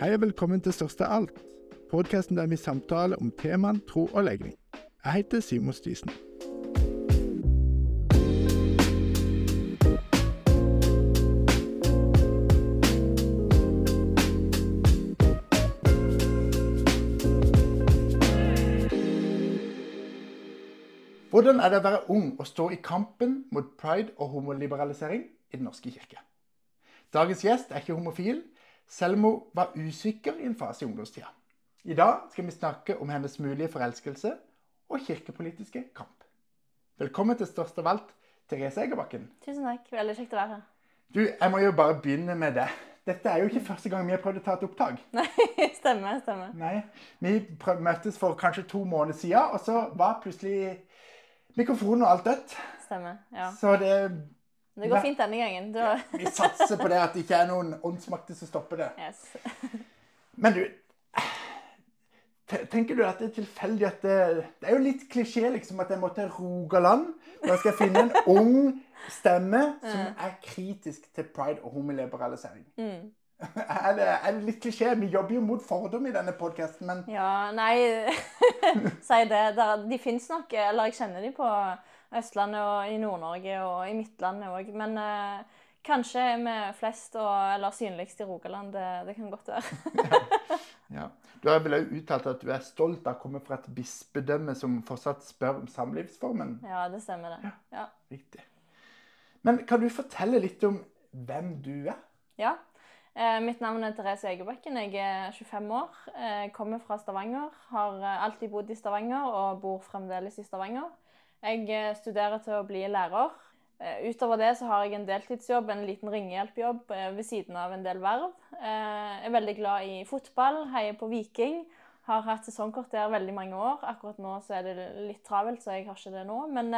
Hei og velkommen til Største alt, podkasten der vi samtaler om temaene tro og legning. Jeg heter Simon Stisen. Hvordan er det å være ung og stå i kampen mot pride og homoliberalisering i Den norske kirke? Dagens gjest er ikke homofil, selv om hun var usikker i en fase i ungdomstida. I dag skal vi snakke om hennes mulige forelskelse og kirkepolitiske kamp. Velkommen til Størst av alt, Therese Egerbakken. Tusen takk. Veldig kjekt å være her. Du, jeg må jo bare begynne med det. Dette er jo ikke første gang vi har prøvd å ta et opptak. Nei, stemmer, stemmer. Nei, Vi møttes for kanskje to måneder siden, og så var plutselig mikrofonen og alt dødt. Stemmer, ja. Så det Det går fint denne gangen. Da... Vi satser på det at det ikke er noen åndsmakter som stopper det. Yes. Men du Tenker du at det er tilfeldig at det, det er jo litt klisjé liksom at jeg må til Rogaland. Da skal finne en ung stemme som er kritisk til pride og homoliberalisering. Mm. Er, det, er det litt klisjé? Vi jobber jo mot fordom i denne podkasten, men Ja, nei Si det. De fins nok. Eller jeg kjenner de på Østlandet og i Nord-Norge og i Midtlandet òg. Men eh, kanskje er vi flest og, eller synligst i Rogaland. Det, det kan godt være. ja. Du har vel også uttalt at du er stolt av å komme fra et bispedømme som fortsatt spør om samlivsformen. Ja, det stemmer, det. Ja. Riktig. Men kan du fortelle litt om hvem du er? ja. Eh, mitt navn er Therese Egebakken. Jeg er 25 år. Eh, kommer fra Stavanger. Har eh, alltid bodd i Stavanger og bor fremdeles i Stavanger. Jeg eh, studerer til å bli lærer. Eh, Utover det så har jeg en deltidsjobb, en liten ringehjelpjobb eh, ved siden av en del verv. Jeg er veldig glad i fotball, heier på Viking. Har hatt sesongkort der veldig mange år. Akkurat nå så er det litt travelt, så jeg har ikke det nå. Men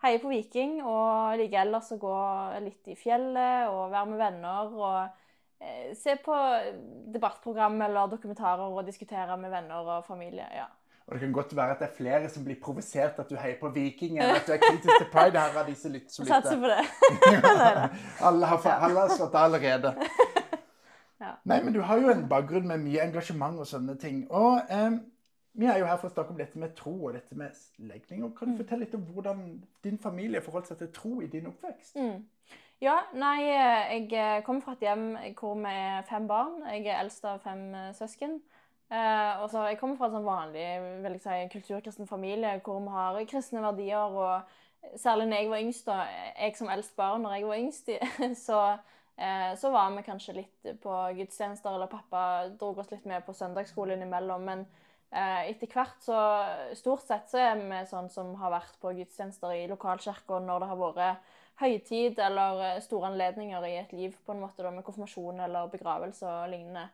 heier på Viking og liker ellers å gå litt i fjellet og være med venner. og Se på debattprogram eller dokumentarer og diskutere med venner og familie. ja. Og det kan godt være at det er flere som blir provosert at du heier på Viking, eller at du er kritisk til pride her av disse lytt som Satser på det. Alle har, alle har slått allerede. Ja. Nei, men du har jo en bakgrunn med mye engasjement og sånne ting. Og em, vi er jo her for å snakke om dette med tro og dette med legning. Og kan Mm. du fortelle litt om hvordan din familie forholdt seg til tro i din oppvekst? Mm. Ja, nei, eh, jeg eh, kommer fra et hjem hvor vi er fem barn. Jeg er eldst av fem eh, søsken. Eh, og så Jeg kommer fra en sånn vanlig vil jeg si, kulturkristen familie hvor vi har kristne verdier. og Særlig når jeg var yngst, da, jeg som eldst barn når jeg var yngst, så, eh, så var vi kanskje litt på gudstjenester, eller pappa dro oss litt med på søndagsskole innimellom. Men eh, etter hvert, så stort sett, så er vi sånn som har vært på gudstjenester i lokalkirka når det har vært høytid eller eh, store anledninger i et liv, på en måte da, med konfirmasjon eller begravelse og lignende.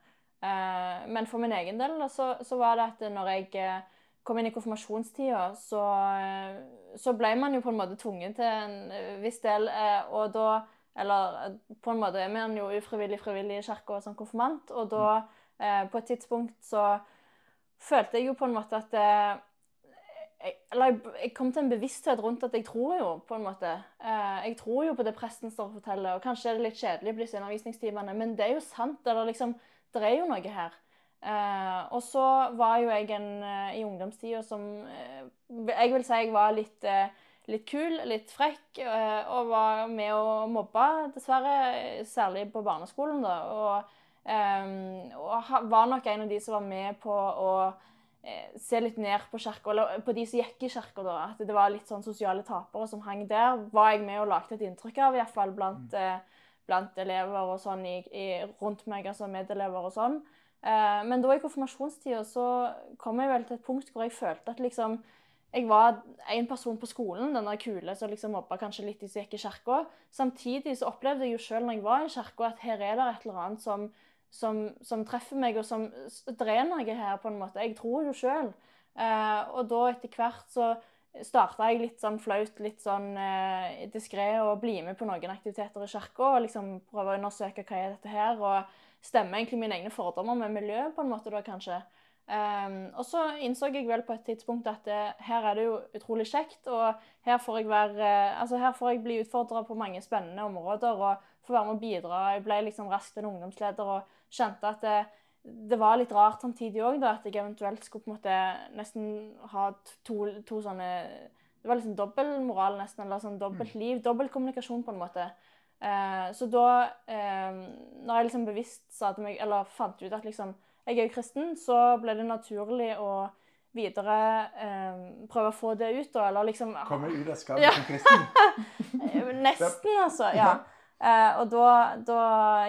Eh, men for min egen del så, så var det at når jeg eh, kom inn i konfirmasjonstida, så, eh, så ble man jo på en måte tvunget til en viss del. Og da Eller på en måte er man jo ufrivillig frivillig i kirka som konfirmant. Og da, på et tidspunkt, så følte jeg jo på en måte at eller jeg, jeg kom til en bevissthet rundt at jeg tror jo, på en måte. Jeg tror jo på det presten står og forteller, og kanskje er det litt kjedelig på disse undervisningstimene, men det er jo sant. Eller liksom, det er jo noe her. Uh, og så var jo jeg en uh, i ungdomstida som uh, Jeg vil si jeg var litt, litt kul, litt frekk, og var med å mobbe, dessverre. Særlig på barneskolen, da. Og, um, og var nok en av de som var med på å se litt ned på kirka, eller på de som gikk i kirka, da. At det var litt sånn sosiale tapere som hang der. Var jeg med og lagde et inntrykk av, iallfall blant, eh, blant elever og sånn i, i, rundt meg, altså medelever og sånn. Eh, men da i konfirmasjonstida så kom jeg vel til et punkt hvor jeg følte at liksom jeg var en person på skolen, den der kule som liksom mobba kanskje litt de som gikk i kirka. Samtidig så opplevde jeg jo sjøl når jeg var i kirka, at her er det et eller annet som, som, som treffer meg, og som drener er noe her, på en måte. Jeg tror jo sjøl. Eh, og da etter hvert så starta jeg litt sånn flaut, litt sånn eh, diskré og bli med på noen aktiviteter i kirka og liksom prøve å undersøke hva er dette her, og stemme egentlig mine egne fordommer med miljøet, på en måte, da kanskje. Um, og så innså jeg vel på et tidspunkt at det, her er det jo utrolig kjekt, og her får jeg, være, eh, altså her får jeg bli utfordra på mange spennende områder og få være med å bidra. Jeg ble liksom raskt en ungdomsleder og kjente at eh, det var litt rart samtidig òg, at jeg eventuelt skulle på en måte nesten ha to, to sånne Det var liksom dobbeltmoral, nesten, eller sånn dobbeltliv. Dobbeltkommunikasjon, på en måte. Eh, så da, eh, når jeg liksom bevisst sa til meg, eller fant ut at liksom, jeg er jo kristen, så ble det naturlig å videre eh, prøve å få det ut, da, eller liksom Komme ut av skapet ja. som kristen? Nesten, altså. Ja. Uh, og da, da,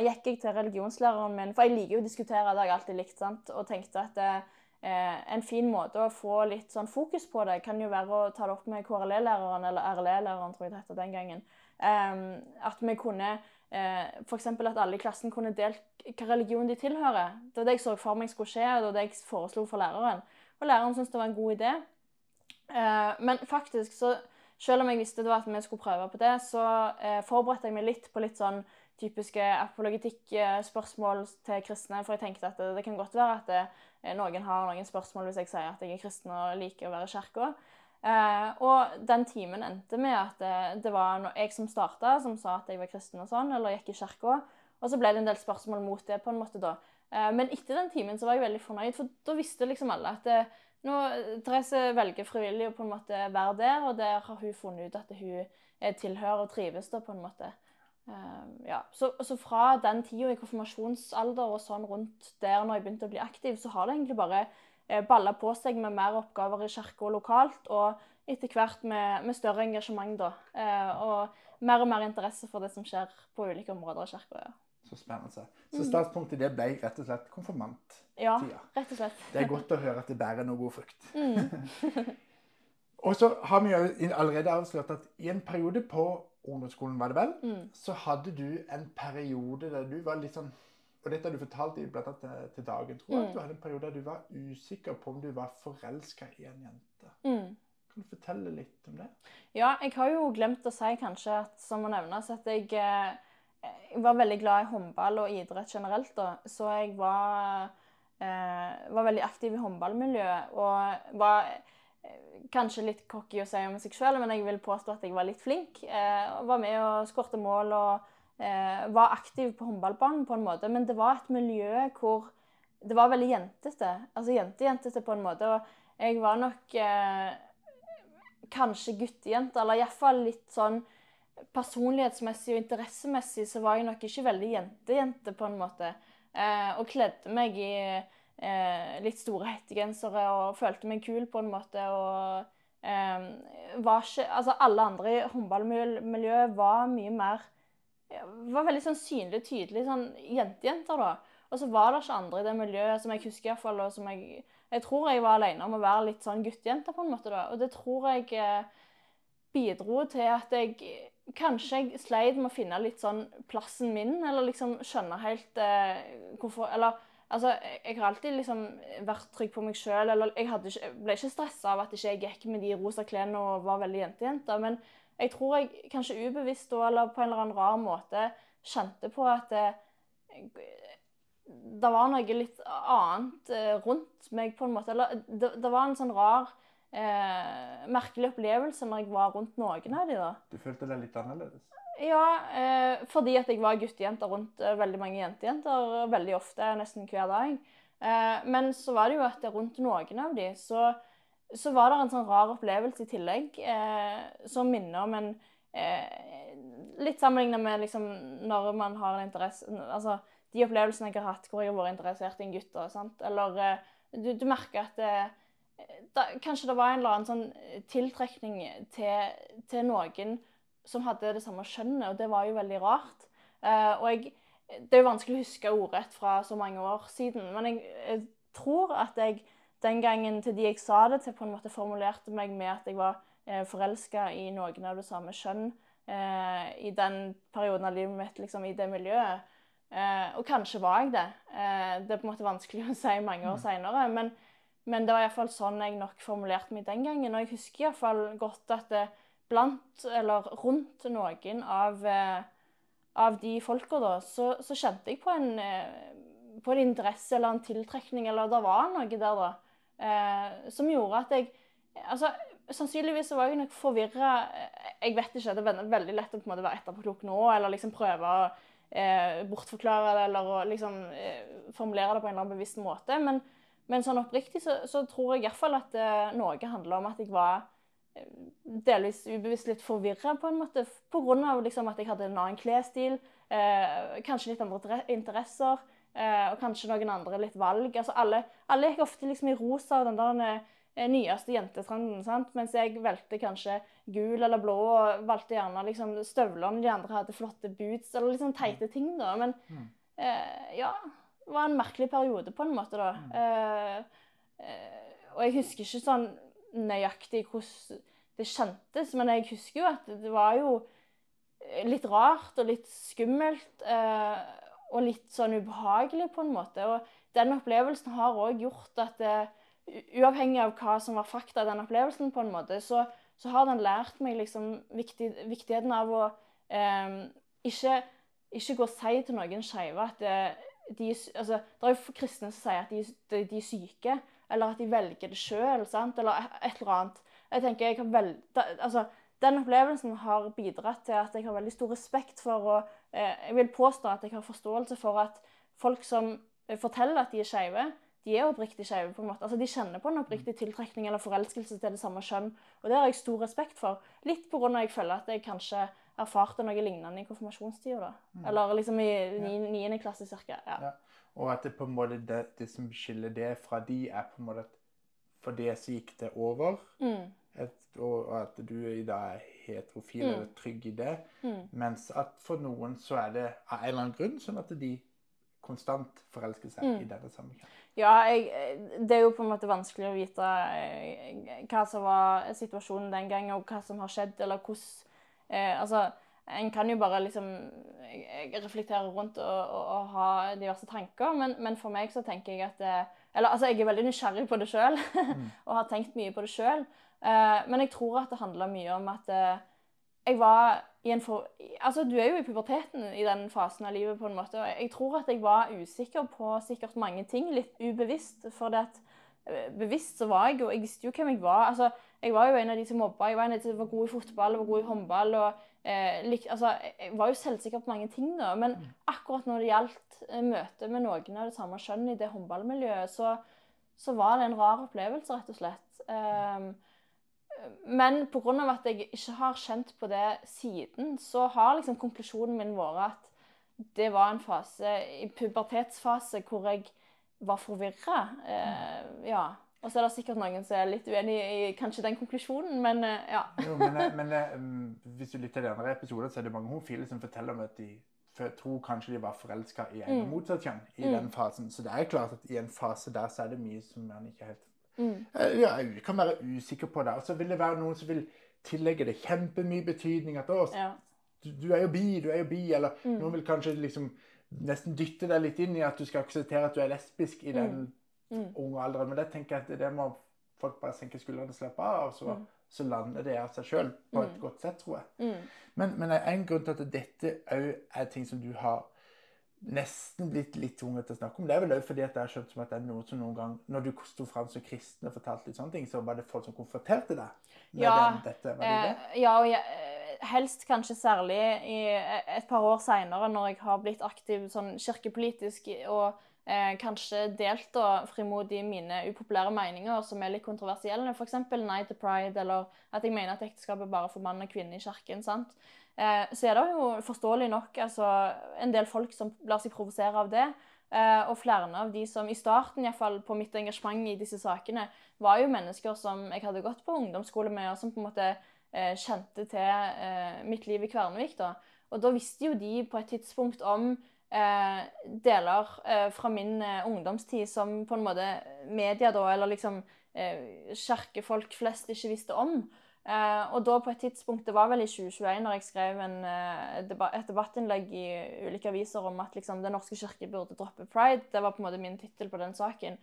gikk jeg til religionslæreren min, for jeg liker jo å diskutere, det har jeg alltid likt, sant? og tenkte at det, uh, en fin måte å få litt sånn fokus på det, kan jo være å ta det opp med KRLE-læreren, eller RLE-læreren, tror jeg det het den gangen. Um, at vi kunne uh, F.eks. at alle i klassen kunne delt hva religion de tilhører. Det var det jeg så for meg skulle skje, og det var det jeg foreslo for læreren. Og læreren syntes det var en god idé. Uh, men faktisk så selv om jeg visste det var at vi skulle prøve på det, så eh, forberedte jeg meg litt på litt sånn typiske apologitikkspørsmål til kristne. For jeg tenkte at det, det kan godt være at det, eh, noen har noen spørsmål hvis jeg sier at jeg er kristen og liker å være i kirka. Eh, og den timen endte med at det, det var jeg som starta, som sa at jeg var kristen og sånn, eller gikk i kirka. Og så ble det en del spørsmål mot det, på en måte da. Eh, men etter den timen så var jeg veldig fornøyd, for da visste liksom alle at det, nå, Therese velger frivillig å på en måte være der, og der har hun funnet ut at hun tilhører og trives da, på en måte. Uh, ja. så, så, fra den tida i konfirmasjonsalder og sånn rundt der når jeg begynte å bli aktiv, så har det egentlig bare uh, balla på seg med mer oppgaver i kirka lokalt, og etter hvert med, med større engasjement, da. Uh, og mer og mer interesse for det som skjer på ulike områder i kirka. Ja. Så spennende. Så mm. startpunktet det ble rett og slett konfirmanttida. Ja, rett og slett. Det er godt å høre at det bærer noe god frukt. Mm. og så har vi jo allerede avslørt at i en periode på ungdomsskolen, var det vel, mm. så hadde du en periode der du var litt sånn og dette har du fortalt blant annet til, til Dagen, tror jeg. Mm. At du hadde en periode der du var usikker på om du var forelska i en jente. Mm. Kan du fortelle litt om det? Ja, jeg har jo glemt å si kanskje at, som må nevnes, at jeg eh, jeg var veldig glad i håndball og idrett generelt. da, Så jeg var, eh, var veldig aktiv i håndballmiljøet. Og var eh, kanskje litt cocky å si om seg sjøl, men jeg vil påstå at jeg var litt flink. Eh, var med og skårte mål og eh, var aktiv på håndballbanen på en måte. Men det var et miljø hvor det var veldig jentete. Altså jentejentete på en måte. Og jeg var nok eh, kanskje guttejente, eller iallfall litt sånn personlighetsmessig og interessemessig så var jeg nok ikke veldig jente-jente, på en måte. Eh, og kledde meg i eh, litt store hettegensere og følte meg kul på en måte. Og eh, var ikke Altså, alle andre i håndballmiljøet var mye mer Var veldig sånn synlig, tydelig sånn jentejenter, da. Og så var det ikke andre i det miljøet som jeg husker iallfall, og som jeg Jeg tror jeg var alene om å være litt sånn guttejente, på en måte, da. Og det tror jeg eh, bidro til at jeg Kanskje jeg sleit med å finne litt sånn plassen min, eller liksom skjønne helt eh, hvorfor Eller altså, jeg har alltid liksom vært trygg på meg sjøl, eller jeg ikke, ble ikke stressa av at ikke jeg gikk med de rosa klærne og var veldig jentejente. Men jeg tror jeg kanskje ubevisst da, eller på en eller annen rar måte kjente på at eh, det var noe litt annet eh, rundt meg, på en måte. Eller det, det var en sånn rar eh, merkelig opplevelse når jeg var rundt noen av de da. Du følte deg litt annerledes? Ja, eh, fordi at jeg var guttejente rundt eh, veldig mange jentejenter veldig ofte, nesten hver dag. Eh, men så var det jo at rundt noen av de, så, så var det en sånn rar opplevelse i tillegg eh, som minner om en eh, Litt sammenlignet med liksom, når man har en interesse Altså de opplevelsene jeg har hatt hvor jeg har vært interessert i en gutt. Eller du, du merker at da, Kanskje det var en eller annen sånn eh, tiltrekning til, til, noen som hadde det samme skjønnet, og det var jo veldig rart. Uh, og jeg, Det er jo vanskelig å huske ordrett fra så mange år siden, men jeg, jeg tror at jeg den gangen til de jeg sa det til, på en måte formulerte meg med at jeg var eh, forelska i noen av det samme kjønn eh, i den perioden av livet mitt, liksom, i det miljøet. Eh, og kanskje var jeg det. Eh, det er på en måte vanskelig å si mange år mm. seinere. Men men det var iallfall sånn jeg nok formulerte meg den gangen. Og jeg husker iallfall godt at det blant, eller rundt noen av, eh, av de folka da, så, så, kjente jeg på en, eh, på en, interesse eller en tiltrekning, eller det var noe der, da, eh, som gjorde at jeg Altså, sannsynligvis var jeg nok forvirra. Jeg vet ikke, det er veldig lett å på en måte være etterpåklok nå, eller liksom prøve å eh, bortforklare det eller å liksom eh, formulere det på en eller annen bevisst måte. Men, men sånn oppriktig så, så tror jeg iallfall at uh, noe handler om at jeg var eh, delvis ubevisst litt forvirra, på en måte. Pga. Liksom at jeg hadde en annen klesstil, eh, kanskje litt andre interesser. Eh, og kanskje noen andre litt valg. Altså alle, alle gikk ofte liksom i rosa og den der Eh, nyeste jentetrenden. sant? Mens jeg valgte kanskje gul eller blå, og valgte gjerne liksom støvlene. De andre hadde flotte boots, eller liksom teite ting, da. Men mm. eh, ja var en merkelig periode, på en måte, da. Mm. Uh, eh, og jeg husker ikke sånn nøyaktig hvordan det kjentes, men jeg husker jo at det var jo litt rart og litt skummelt. Uh, og litt sånn ubehagelig, på en måte. Og den opplevelsen har òg gjort at det, uavhengig av hva som var fakta den opplevelsen, på en måte, så, så har den lært meg liksom viktig, viktigheten av å eh, ikke, ikke, gå og si til noen skeive at det, de, altså, Det er jo kristne som sier at de, de, de, er syke, eller at de velger det sjøl, eller et eller annet. Jeg tenker jeg har vel, da, altså, Den opplevelsen har bidratt til at jeg har veldig stor respekt for og eh, Jeg vil påstå at jeg har forståelse for at folk som forteller at de er skeive, de er oppriktig skeive. på en måte. Altså, De kjenner på en oppriktig tiltrekning eller forelskelse til det samme kjønn. Og det har jeg stor respekt for. Litt pga. jeg føler at jeg kanskje erfarte noe lignende i konfirmasjonstida. da. Mm. Eller liksom i niende klasse cirka. Ja. ja. Og at det på en måte det, det, som skiller det fra de, er på en måte at for det så gikk det over. Mm. Et, og at du i dag er heterofil mm. eller trygg i det. Mm. Mens at for noen så er det av en eller annen grunn sånn at de konstant forelsker seg mm. i denne sammenhengen. Ja, jeg, det er jo på en måte vanskelig å vite eh, hva som var situasjonen den gangen, og hva som har skjedd, eller hvordan eh, Altså, en kan jo bare liksom reflektere rundt og, og, og ha diverse tanker, men, men, for meg så tenker jeg at det, Eller altså, jeg er veldig nysgjerrig på det sjøl, mm. og har tenkt mye på det sjøl, eh, men jeg tror at det handler mye om at eh, jeg var i en for... Altså, du er jo i puberteten i den fasen av livet, på en måte. Og jeg tror at jeg var usikker på sikkert mange ting, litt ubevisst. For det at eh, bevisst så var jeg jo Jeg visste jo hvem jeg var. Altså, jeg var jo en av de som mobba. Jeg var en av de som var god i fotball, var god i håndball. og eh, lik, altså, Jeg var jo selvsikker på mange ting, da. Men mm. akkurat når det gjaldt møtet møte med noen av det samme kjønn i det håndballmiljøet, så, så, var det en rar opplevelse, rett og slett. Um, men pga. at jeg ikke har kjent på det siden, så har liksom konklusjonen min vært at det var en fase, i pubertetsfase, hvor jeg var forvirra. Eh, ja. Og så er det sikkert noen som er litt uenig i kanskje den konklusjonen, men eh, ja. jo, men, eh, men um, hvis du lytter til andre episoder, så er det mange homofile som forteller om at de tror kanskje de var forelska i en mm. motsatt kjønn i mm. den fasen. Så det er klart at i en fase der så er det mye som man ikke helt Mm. Eh, ja, kan være usikker på det. Og så vil det være noen som vil tillegge det kjempemye betydning. At å, ja. du, du, er jo bi, du er jo bi. Eller mm. noen vil kanskje liksom nesten dytte deg litt inn i at du skal akseptere at du er lesbisk i den mm. mm. unge alderen. Men det tenker jeg at det må folk bare senke skuldrene og slappe av. og så, mm. så lander det av seg sjøl på et mm. godt sett, tror jeg. Men, men en grunn til at dette òg er ting som du har nesten blitt litt tvunget til å snakke om. Det er vel òg fordi at jeg har skjønt som at det er noe som noen gang Når du sto fram som kristen og fortalte litt sånne ting, så var det folk som konfronterte deg med ja, den, dette? Var det det? Eh, ja, og jeg, eh, helst kanskje særlig i et par år seinere, når jeg har blitt aktiv sånn kirkepolitisk og eh, kanskje delt da frimodig mine upopulære meninger som er litt kontroversielle, f.eks. Nei til pride, eller at jeg mener at ekteskapet bare for mann og kvinne i kirken. sant? Eh, så er det jo forståelig nok altså, en del folk som lar seg provosere av det. Eh, og flere av de som i starten i fall, på mitt engasjement i disse sakene, var jo mennesker som jeg hadde gått på ungdomsskole med, og som på en måte eh, kjente til mitt liv i Kvernevik. da. Og da visste jo de på et tidspunkt om eh, deler eh, fra min eh, ungdomstid som på en måte media da, eller liksom kirkefolk flest ikke visste om. Og da på et tidspunkt, det var vel i 2021, når jeg skrev en, debat, et debattinnlegg i ulike aviser om at liksom, Den norske kirke burde droppe pride. Det var på en måte min tittel på den saken.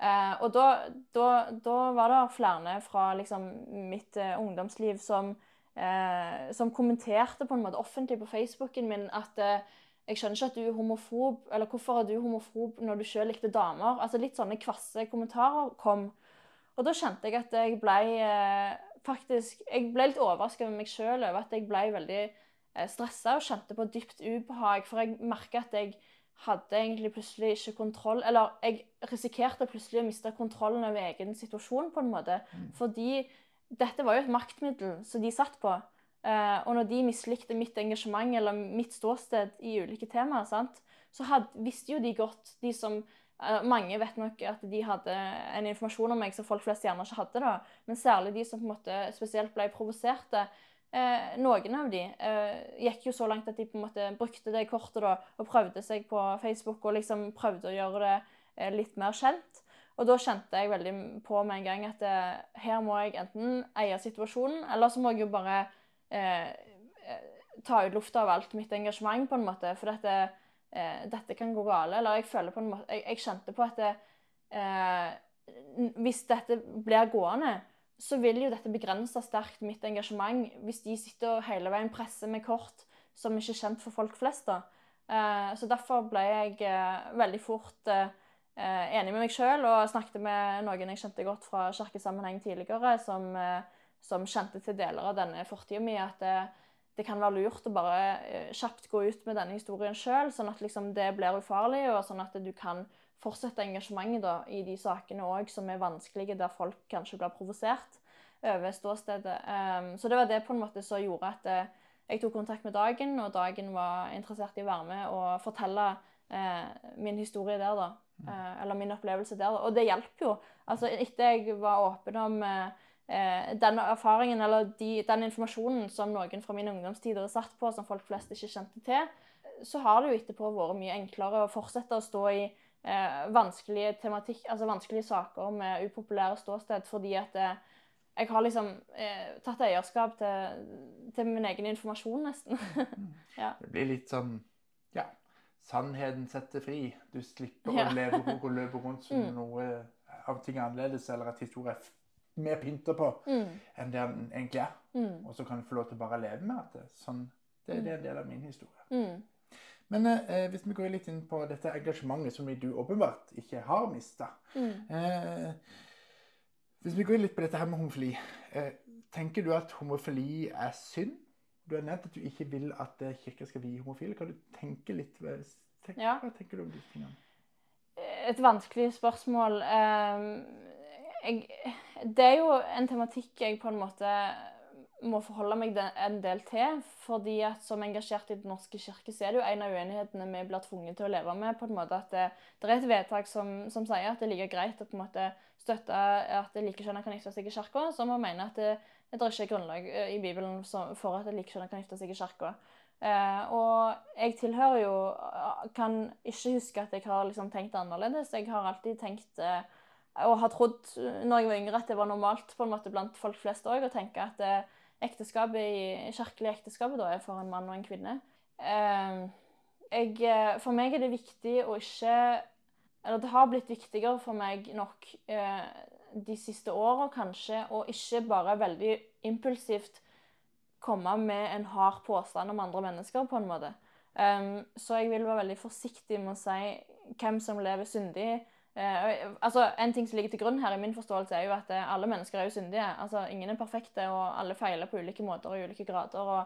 Uh, og da, da, da, var det flere fra liksom, mitt ungdomsliv som, som, kommenterte på en måte offentlig på Facebooken min at jeg skjønner ikke at du er homofob, eller hvorfor er du homofob når du sjøl likte damer? Altså Litt sånne kvasse kommentarer kom. Og da kjente jeg at jeg ble faktisk Jeg ble litt overraska over meg sjøl over at jeg ble veldig eh, stressa og kjente på dypt ubehag. For jeg merka at jeg hadde egentlig plutselig ikke kontroll Eller jeg risikerte plutselig å miste kontrollen over egen situasjon, på en måte. Mm. Fordi dette var jo et maktmiddel som de satt på. Uh, og når de mislikte mitt engasjement eller mitt ståsted i ulike temaer, sant, så had, visste jo de godt, de som uh, Mange vet nok at de hadde en informasjon om meg som folk flest gjerne ikke hadde. da, Men særlig de som på en måte spesielt ble provoserte. Eh, noen av de eh, gikk jo så langt at de på en måte brukte det kortet da, og prøvde seg på Facebook og liksom prøvde å gjøre det eh, litt mer kjent. Og da kjente jeg veldig på med en gang at eh, her må jeg enten eie situasjonen, eller så må jeg jo bare eh, ta ut lufta av alt mitt engasjement, på en måte. For dette, eh, dette kan gå gale. Eller jeg føler på en måte Jeg, jeg kjente på at eh, hvis dette blir gående, så vil jo dette begrense sterkt mitt engasjement. Hvis de sitter og hele veien presser med kort som ikke er kjent for folk flest. da. Eh, så derfor ble jeg eh, veldig fort eh, enig med meg sjøl og snakket med noen jeg kjente godt fra kirkesammenheng tidligere, som, som kjente til deler av denne fortida mi. At det, det kan være lurt å bare kjapt gå ut med denne historien sjøl, sånn at liksom det blir ufarlig, og sånn at du kan fortsette engasjementet da, i de sakene òg som er vanskelige, der folk kanskje blir provosert over ståstedet. Um, så det var det på en måte som gjorde at uh, jeg tok kontakt med Dagen, og Dagen var interessert i å være med og fortelle uh, min historie der, da. Uh, eller min opplevelse der. Da. Og det hjalp jo. Altså, etter jeg var åpen om den erfaringen eller de, den informasjonen som noen fra min ungdomstid har satt på, som folk flest ikke kjente til, så har det jo etterpå vært mye enklere å fortsette å stå i eh, vanskelige tematikk, altså vanskelige saker med upopulære ståsted, fordi at eh, jeg har liksom eh, tatt eierskap til, til, min egen informasjon, nesten. ja. Det blir litt sånn Ja. Sannheten setter fri. Du slipper Ja. å leve og løpe rundt som Mm. noe av ting er annerledes, eller at historien er mer pynta på Mm, enn det den egentlig er. mm, Og så kan du få lov til å bare leve med at det, sånn, det, det er en del av min historie. Men eh, hvis vi går litt inn på dette engasjementet som du åpenbart ikke har mista mm. eh, Hvis vi går litt på dette her med homofili, eh, tenker du at homofili er synd? Du har nevnt at du ikke vil at eh, kirka skal vie homofile. Kan du tenke litt tenk, Ja. Hva tenker du om disse tingene? Et vanskelig spørsmål. Eh, jeg, det er jo en tematikk jeg på en måte må forholde meg en del til. fordi at som engasjert i Den norske kirke, så er det jo en av uenighetene vi blir tvunget til å leve med. på en måte At det, det er et vedtak som, som sier at det er like greit å på en måte støtte at likekjønnede kan gifte seg i kirka, som å mene at det, det er ikke grunnlag eh, i Bibelen for at likekjønnede kan gifte seg i kirka. Eh, og jeg tilhører jo Kan ikke huske at jeg har liksom tenkt annerledes. Jeg har alltid tenkt eh, og har trodd eh, når jeg var yngre at det var normalt på en måte blant folk flest òg å tenke at eh, ekteskapet i kirkelig ekteskapet da er for en mann og en kvinne. Eh, jeg, eh, for meg er det viktig å ikke Eller det har blitt viktigere for meg nok eh, de siste åra kanskje å ikke bare veldig impulsivt komme med en hard påstand om andre mennesker, på en måte. Um, så jeg vil være veldig forsiktig med å si hvem som lever syndig. Eh, altså, en ting som ligger til grunn her i min forståelse, er jo at eh, alle mennesker er jo syndige. Altså, ingen er perfekte, og alle feiler på ulike måter og i ulike grader og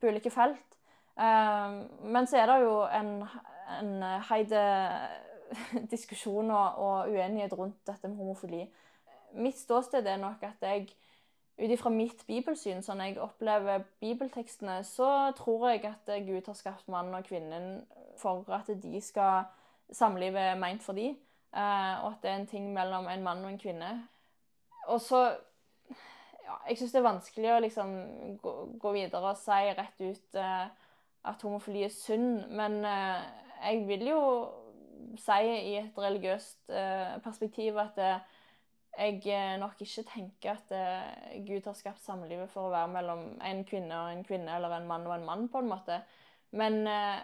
på ulike felt. Eh, men så er det jo en, en heide diskusjon og, og uenighet rundt dette med homofili. Mitt ståsted er nok at jeg ut ifra mitt bibelsyn, sånn jeg opplever bibeltekstene, så tror jeg at Gud har skapt mannen og kvinnen for at de skal samlive meint for de, eh, og at det er en ting mellom en mann og en kvinne. Og så ja, Jeg syns det er vanskelig å liksom gå, gå videre og si rett ut eh, at homofili er synd, men eh, jeg vil jo si i et religiøst eh, perspektiv at eh, jeg eh, nok ikke tenker at eh, Gud har skapt samlivet for å være mellom en kvinne og en kvinne, eller en mann og en mann, på en måte. Men eh,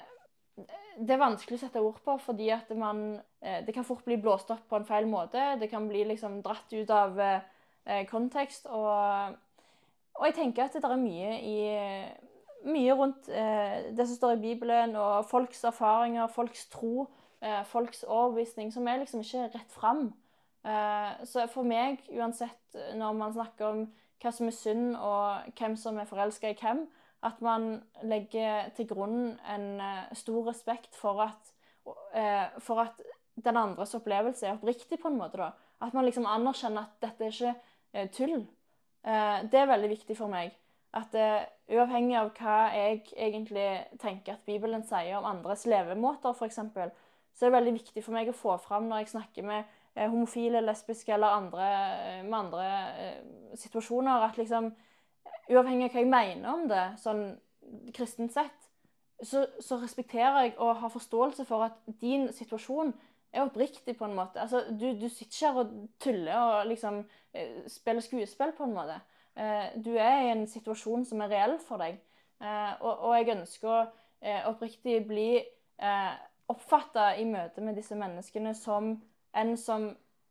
det er vanskelig å sette ord på, fordi at man eh, Det kan fort bli blåst opp på en feil måte. Det kan bli liksom dratt ut av eh, kontekst. Og, og jeg tenker at det er mye i Mye rundt eh, det som står i Bibelen, og folks erfaringer, folks tro, folks overbevisning, som er liksom ikke rett fram. Så for meg, uansett når man snakker om hva som er synd, og hvem som er forelska i hvem, At man legger til grunn en eh, stor respekt for at, eh, for at den andres opplevelse er oppriktig, på en måte. da. At man liksom anerkjenner at dette er ikke eh, tull. Det er veldig viktig for meg. At det, uavhengig av hva jeg egentlig tenker at Bibelen sier om andres levemåter, f.eks., så er det veldig viktig for meg å få fram når jeg snakker med homofile, lesbiske eller andre, med andre situasjoner, at liksom Uavhengig av hva jeg mener om det, sånn kristent sett, så, så respekterer jeg og har forståelse for at din situasjon er oppriktig, på en måte. Altså, du, du sitter ikke her og tuller og liksom eh, spiller skuespill, på en måte. Eh, du er i en situasjon som er reell for deg. Eh, og, og jeg ønsker å oppriktig bli oppfatta i møte med disse menneskene som en som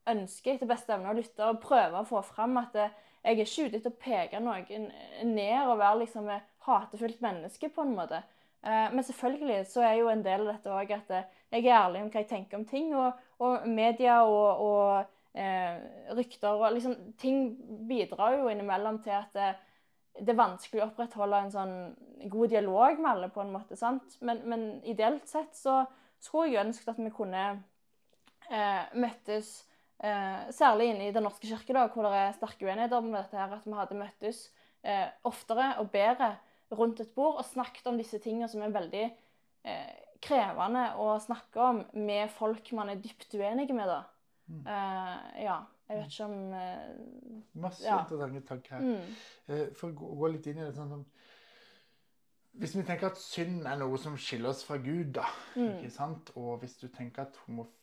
ønsker etter beste evne å lytte og prøve å få fram at det, jeg er ikke ute etter å peke noen ned og være liksom et hatefullt menneske, på en måte. Eh, men selvfølgelig så er jo en del av dette òg at eh, jeg er ærlig om hva jeg tenker om ting. Og, og media og, og eh, rykter og liksom Ting bidrar jo innimellom til at det, det, er vanskelig å opprettholde en sånn god dialog med alle, på en måte. sant? Men, men ideelt sett så skulle jeg ønsket at vi kunne eh, møttes Eh, særlig inne i Den norske kirke, da, hvor det er sterke uenigheter om dette, her, at vi hadde møttes eh, oftere og bedre rundt et bord og snakket om disse tingene som er veldig eh, krevende å snakke om med folk man er dypt uenige med. da. Mm. Eh, ja. Jeg vet ikke om eh, Masse ja. interessante tanker her. Mm. Eh, for å gå, gå, litt inn i det sånn som Hvis vi tenker at synd er noe som skiller oss fra Gud, da, mm. ikke sant? og hvis du tenker at homofili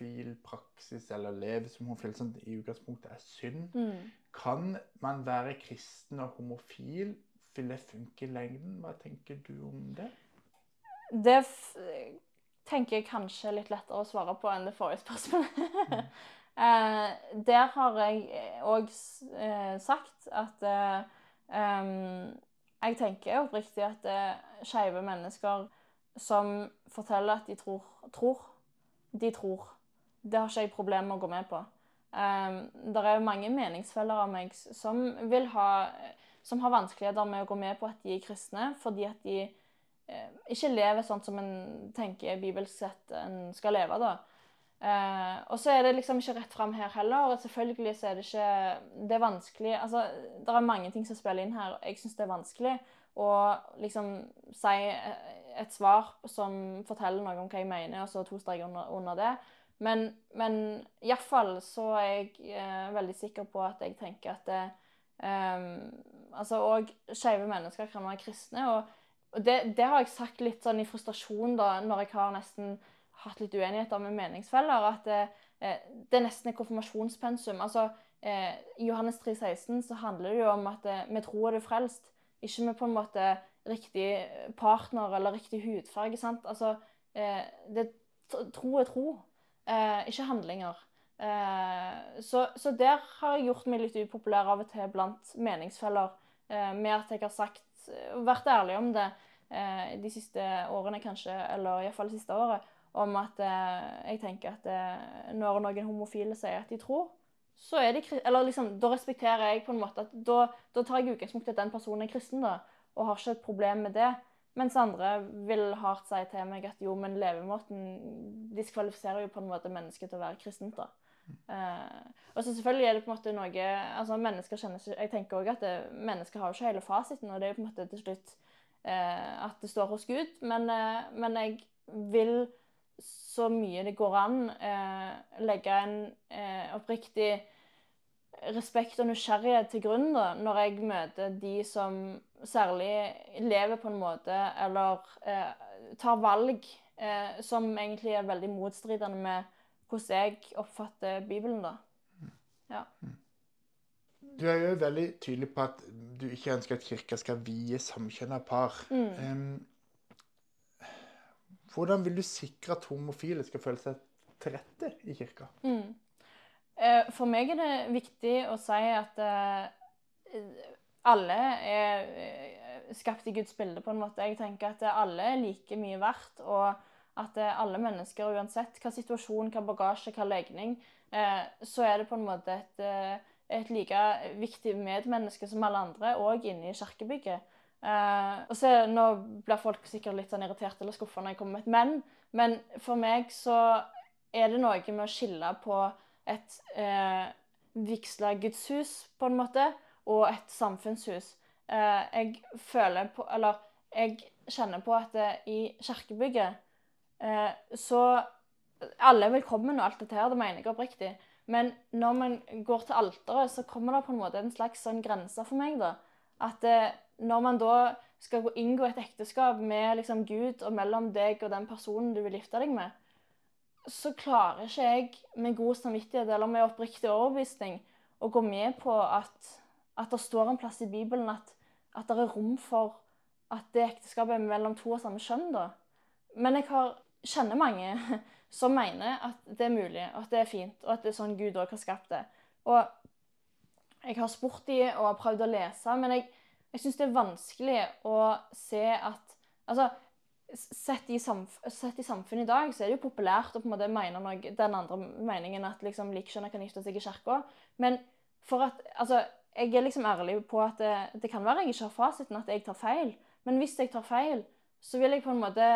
homofil praksis eller leve som homofil som i utgangspunktet er synd. Mm. Kan man være kristen og homofil? Vil det funke i lengden? Hva tenker du om det? Det tenker jeg kanskje litt lettere å svare på enn det forrige spørsmålet. Mm. eh, der har jeg òg eh, sagt at eh, jeg tenker oppriktig at eh, skeive mennesker som forteller at de tror, tror de tror. Det har ikke jeg problemer med å gå med på. Um, det er jo mange meningsfeller av meg som, ha, som har vanskeligheter med å gå med på at de er kristne, fordi at de uh, ikke lever sånn som en tenker bibelsk sett en skal leve. da. Uh, og så er det liksom ikke rett fram her heller. og Selvfølgelig så er det ikke Det er vanskelig altså, Det er mange ting som spiller inn her. Jeg syns det er vanskelig å liksom si et svar som forteller noe om hva jeg mener, og så to streker under, under det. Men, men iallfall så er jeg eh, veldig sikker på at jeg tenker at det, um, Altså òg skeive mennesker kan være kristne. Og, og det, det, har jeg sagt litt sånn i frustrasjon da, når jeg har nesten hatt litt uenigheter med meningsfeller. At det, eh, det nesten er konfirmasjonspensum. Altså, eh, I Johannes 3, 16 så handler det jo om at eh, vi tror er du frelst. Ikke med på en måte riktig partner eller riktig hudfarge. sant? Altså, eh, det, tro er tro eh, ikke handlinger. Eh, så, så, der har jeg gjort meg litt upopulær av og til blant meningsfeller, eh, med at jeg har sagt, vært ærlig om det eh, de siste årene kanskje, eller iallfall det siste året, om at eh, jeg tenker at eh, når noen homofile sier at de tror, så er de Eller liksom, da respekterer jeg på en måte at da, da tar jeg utgangspunkt i at den personen er kristen, da, og har ikke et problem med det. Mens andre vil hardt si til meg at jo, men levemåten diskvalifiserer jo på en måte mennesket til å være kristent. da. Uh, og så selvfølgelig er det på en måte noe altså mennesker kjenner Jeg tenker også at det, mennesker har jo ikke hele fasiten, og det er jo på en måte til slutt uh, at det står hos Gud. Men, uh, men, jeg vil så mye det går an legge en oppriktig respekt og nysgjerrighet til grunn da, når jeg møter de som særlig lever på en måte eller eh, tar valg eh, som egentlig er veldig motstridende med hvordan jeg oppfatter Bibelen. da. Ja. Du er jo veldig tydelig på at du ikke ønsker at kirka skal vie samkjønna par. Mm. Um, hvordan vil du sikre at homofile skal føle seg til rette i kirka? Mm. Eh, for meg er det viktig å si at eh, alle er eh, skapt i Guds bilde, på en måte. Jeg tenker at alle er like mye verdt, og at alle mennesker, uansett hva situasjon, hva bagasje, hva legning, så er det på en måte et, et like viktig medmenneske som alle andre, òg inne i kirkebygget. Eh, og så Nå blir folk sikkert litt sånn irritert eller skuffa når jeg kommer med et men, men for meg så er det noe med å skille på et eh, vigsla gudshus, på en måte, og et samfunnshus. Eh, jeg føler på Eller jeg kjenner på at det, i kirkebygget eh, så Alle er velkommen og alt dette her, det mener jeg oppriktig. Men når man går til alteret, så kommer det på en måte en slags sånn grense for meg. da. At eh, når man da skal inngå et ekteskap med liksom Gud og mellom deg og den personen du vil gifte deg med, så klarer ikke jeg med god samvittighet eller med oppriktig overbevisning å gå med på at, at det står en plass i Bibelen at, at det er rom for at det ekteskapet er mellom to og samme kjønn. da. Men jeg har, kjenner mange som mener at det er mulig, og at det er fint, og at det er sånn Gud òg har skapt det. Og jeg har spurt de og har prøvd å lese, men jeg, jeg syns det er vanskelig å se at Altså, sett i, sett i, samfunnet i dag, så er det jo populært å på en måte mene noe, den andre meningen at liksom likekjønna kan gifte seg i kirka. Men for at Altså, jeg er liksom ærlig på at det, det kan være jeg ikke har fasiten, at jeg tar feil. Men hvis jeg tar feil, så vil jeg på en måte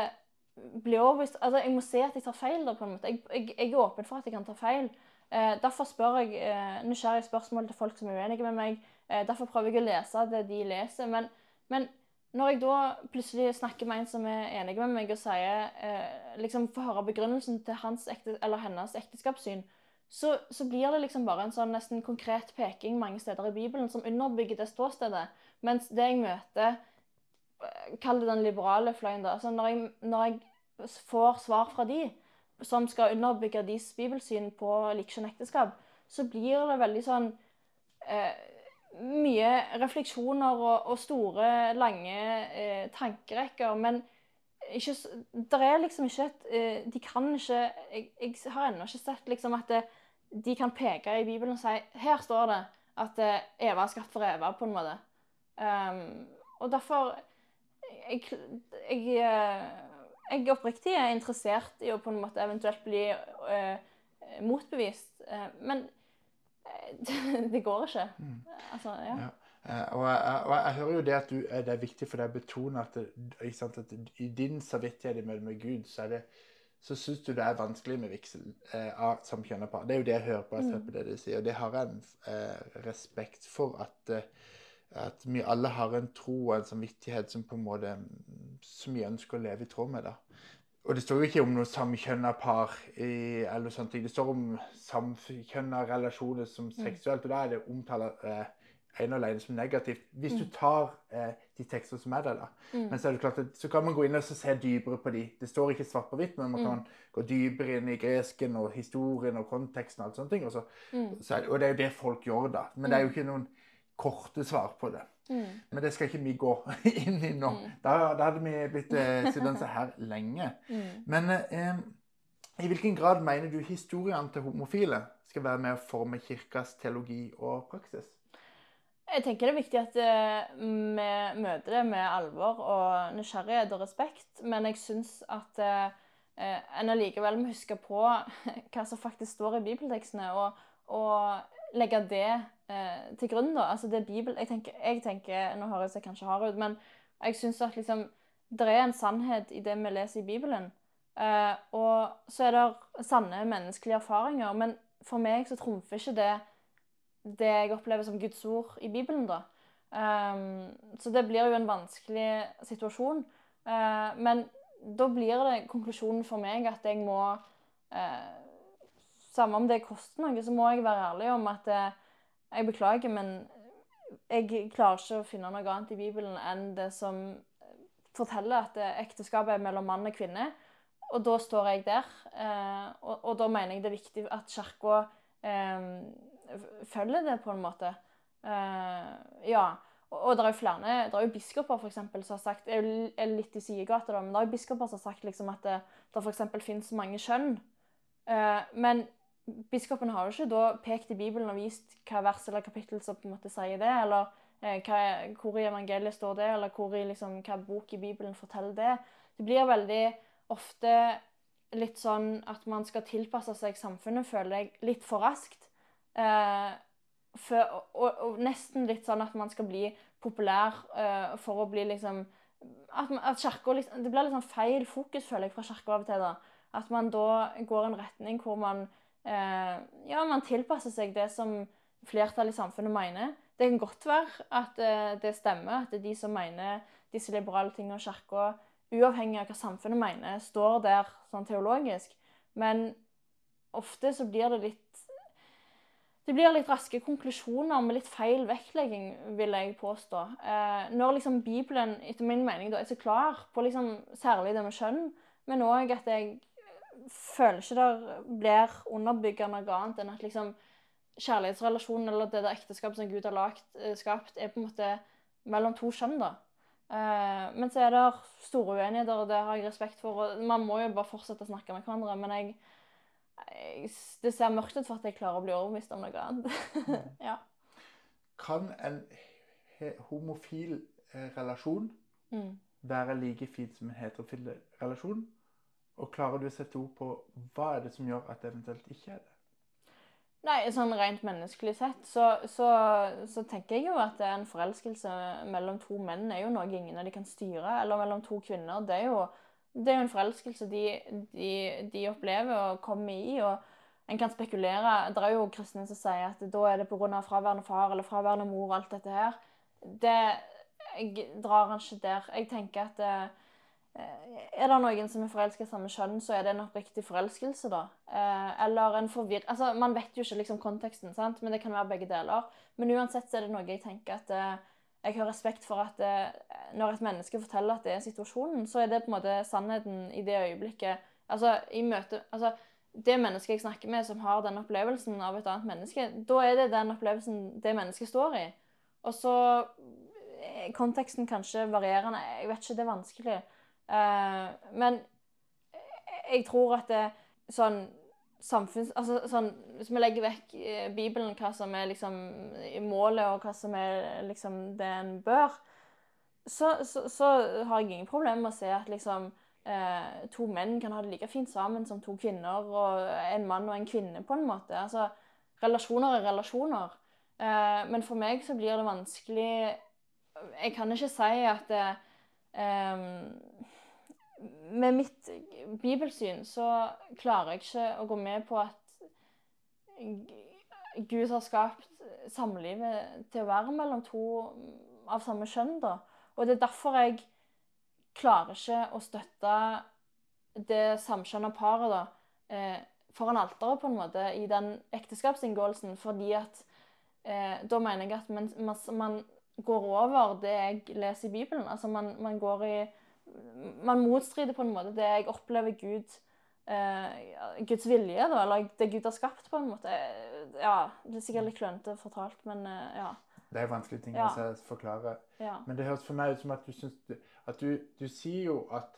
bli overbevist Altså, jeg må se at jeg tar feil. da, på en måte. Jeg, jeg, jeg er åpen for at jeg kan ta feil. Eh, derfor spør jeg eh, nysgjerrige spørsmål til folk som er uenige med meg. Eh, derfor prøver jeg å lese det de leser. Men, men, når jeg da plutselig snakker med en som er enig med meg, og sier eh, liksom får høre begrunnelsen til hans ekte, eller hennes ekteskapssyn, så, så, blir det liksom bare en sånn nesten konkret peking mange steder i Bibelen som underbygger det ståstedet. Mens det jeg møter eh, Kall det den liberale fløyen, da. Altså når jeg, når jeg får svar fra de, som skal underbygge deres bibelsyn på likekjønn så blir det veldig sånn eh, Mye refleksjoner og, og store, lange eh, tankerekker. Men ikke, der er liksom ikke et eh, De kan ikke Jeg, jeg har ennå ikke sett liksom at det, de kan peke i Bibelen og si Her står det at eh, Eva er skapt for Eva, på en måte. Um, og derfor jeg, jeg, eh, jeg oppriktig er interessert i å på en måte eventuelt bli uh, motbevist. Uh, men det, det, går ikke. Mm. Altså, ja. ja. Uh, og, jeg, og, jeg, hører jo det at du, det er viktig for deg å betone at, det, sant, at i din samvittighet i møte med Gud, så, det, så syns du det er vanskelig med vigsel av samkjønna par. Det er jo det jeg hører på, jeg mm. på det du sier. Og det har jeg en respekt for at at vi alle har en tro og en samvittighet som på en måte som vi ønsker å leve i tråd med. da. Og det står jo ikke om noe samkjønna par i, eller sånne ting. Det står om samkjønna relasjoner som mm. seksuelt, og da er det omtalt eh, ene alene som negativt. Hvis du mm. tar eh, de tekstene som er der, da. Mm. Men så er det klart at, så kan man gå inn og se dypere på de. Det står ikke svart på hvitt, men man mm. kan gå dypere inn i gresken og historien og konteksten og alt sånne ting. Og, så, mm. så er, og det er jo det folk gjør, da. Men det er jo ikke noen korte svar på det. Mm. Men det skal ikke vi gå inn i nå. Mm. Da, da, hadde vi blitt eh, sittende her lenge. Mm. Men eh, i hvilken grad mener du historiene til homofile skal være med å forme kirkas teologi og praksis? Jeg tenker det er viktig at eh, vi møter det med alvor og nysgjerrighet og respekt. Men jeg syns at eh, eh en allikevel må huske på hva som faktisk står i bibeltekstene, og, og legge det til grunn. da. Altså det Bibel, jeg tenker, jeg tenker, Nå høres jeg kanskje hard ut, men jeg syns at liksom, det er en sannhet i det vi leser i Bibelen. Og så er det sanne menneskelige erfaringer. Men for meg så trumfer ikke det det jeg opplever som Guds ord i Bibelen. da. Um, så det blir jo en vanskelig situasjon. Uh, men da blir det konklusjonen for meg at jeg må uh, samme om det koster noe, så må jeg være ærlig om at uh, jeg beklager, men jeg klarer ikke å finne noe annet i Bibelen enn det som forteller at ekteskapet er mellom mann og kvinne. Og da står jeg der. Og, og, da mener jeg det er viktig at Kirka følger det, på en måte. Uh, ja. Og, og det er jo flere, det er jo biskoper for eksempel, som har sagt Jeg er litt i sidegata, men det er jo biskoper som har sagt liksom, at det, det f.eks. finnes mange kjønn. Uh, men Biskopen har jo ikke da pekt i Bibelen og vist hva vers eller kapittel som på en måte sier det, eller eh, hva, hvor i evangeliet står det, eller hvor i, liksom, hva bok i Bibelen forteller det. Det blir veldig ofte litt sånn at man skal tilpasse seg samfunnet, føler jeg, litt for raskt. Eh, for, og, og, nesten litt sånn at man skal bli populær eh, for å bli liksom At, at kirka liksom Det blir litt sånn feil fokus, føler jeg, fra kirka av og til. da. At man da går en retning hvor man eh, Ja, man tilpasser seg det som flertallet i samfunnet mener. Det kan godt være at eh, det stemmer, at det er de som mener disse liberale tingene og kirka, uavhengig av hva samfunnet mener, står der sånn teologisk. Men ofte så blir det litt det blir litt raske konklusjoner med litt feil vektlegging, vil jeg påstå. Eh, når liksom Bibelen etter min mening da, er så klar på liksom, særlig det med kjønn, men òg at jeg føler ikke det blir underbygget noe annet enn at liksom, kjærlighetsrelasjonen eller det der ekteskapet som Gud har lagt, eh, skapt, er på en måte mellom to kjønn. da. Eh, men så er det store uenigheter, og det har jeg respekt for. og Man må jo bare fortsette å snakke med hverandre. Men jeg, det ser mørkt ut for at jeg klarer å bli overbevist om noe annet. ja. Kan en homofil eh, relasjon Mm. være like fint som en heterofil relasjon? Og klarer du å sette ord på hva er det som gjør at det eventuelt ikke er det? Nei, sånn rent menneskelig sett, så, så, så tenker jeg jo at en forelskelse mellom to menn er jo noe ingen av de kan styre. Eller mellom to kvinner. Det er jo, det er jo en forelskelse de, de, de opplever og kommer i. og en kan spekulere. Det er jo kristne som sier at da er det pga. fraværende far eller fraværende mor og alt dette her. Det jeg drar han ikke der. Jeg tenker at det, er det noen som er forelska i samme kjønn, så er det en oppriktig forelskelse, da. Eh, eller en forvirring Altså, man vet jo ikke liksom konteksten, sant? men det kan være begge deler. Men uansett så er det noe jeg tenker at eh, jeg har respekt for at eh, når et menneske forteller at det er situasjonen, så er det på en måte sannheten i det øyeblikket. Altså, i møte... Altså, det mennesket jeg snakker med som har den opplevelsen av et annet menneske, da er det den opplevelsen det mennesket står i. Og så er konteksten kanskje varierende. Jeg vet ikke, det er vanskelig. Eh, men jeg tror at det sånn samfunns... Altså sånn Hvis vi legger vekk eh, Bibelen, hva som er liksom målet, og hva som er liksom det en bør, så, så, så har jeg ingen problemer med å se at liksom eh, to menn kan ha det like fint sammen som to kvinner, og en mann og en kvinne, på en måte. Altså, relasjoner er relasjoner. Eh, men for meg så blir det vanskelig Jeg kan ikke si at det, eh, Med mitt bibelsyn så klarer jeg ikke å gå med på at Gud har skapt samlivet til å være mellom to av samme kjønn, da. Og det er derfor jeg klarer ikke å støtte det samkjønna paret da, eh, foran alteret, på en måte, i den ekteskapsinngåelsen, fordi at eh, da mener jeg at man, man, går over det jeg leser i Bibelen. Altså man, man går i Man motstrider på en måte det jeg opplever Gud eh, Guds vilje, da, eller det Gud har skapt, på en måte. Ja, Det er sikkert litt klønete fortalt, men eh, ja. Det er vanskelige ting Ja. å forklare. ja. Men det høres for meg ut som at du syns At du, du sier jo at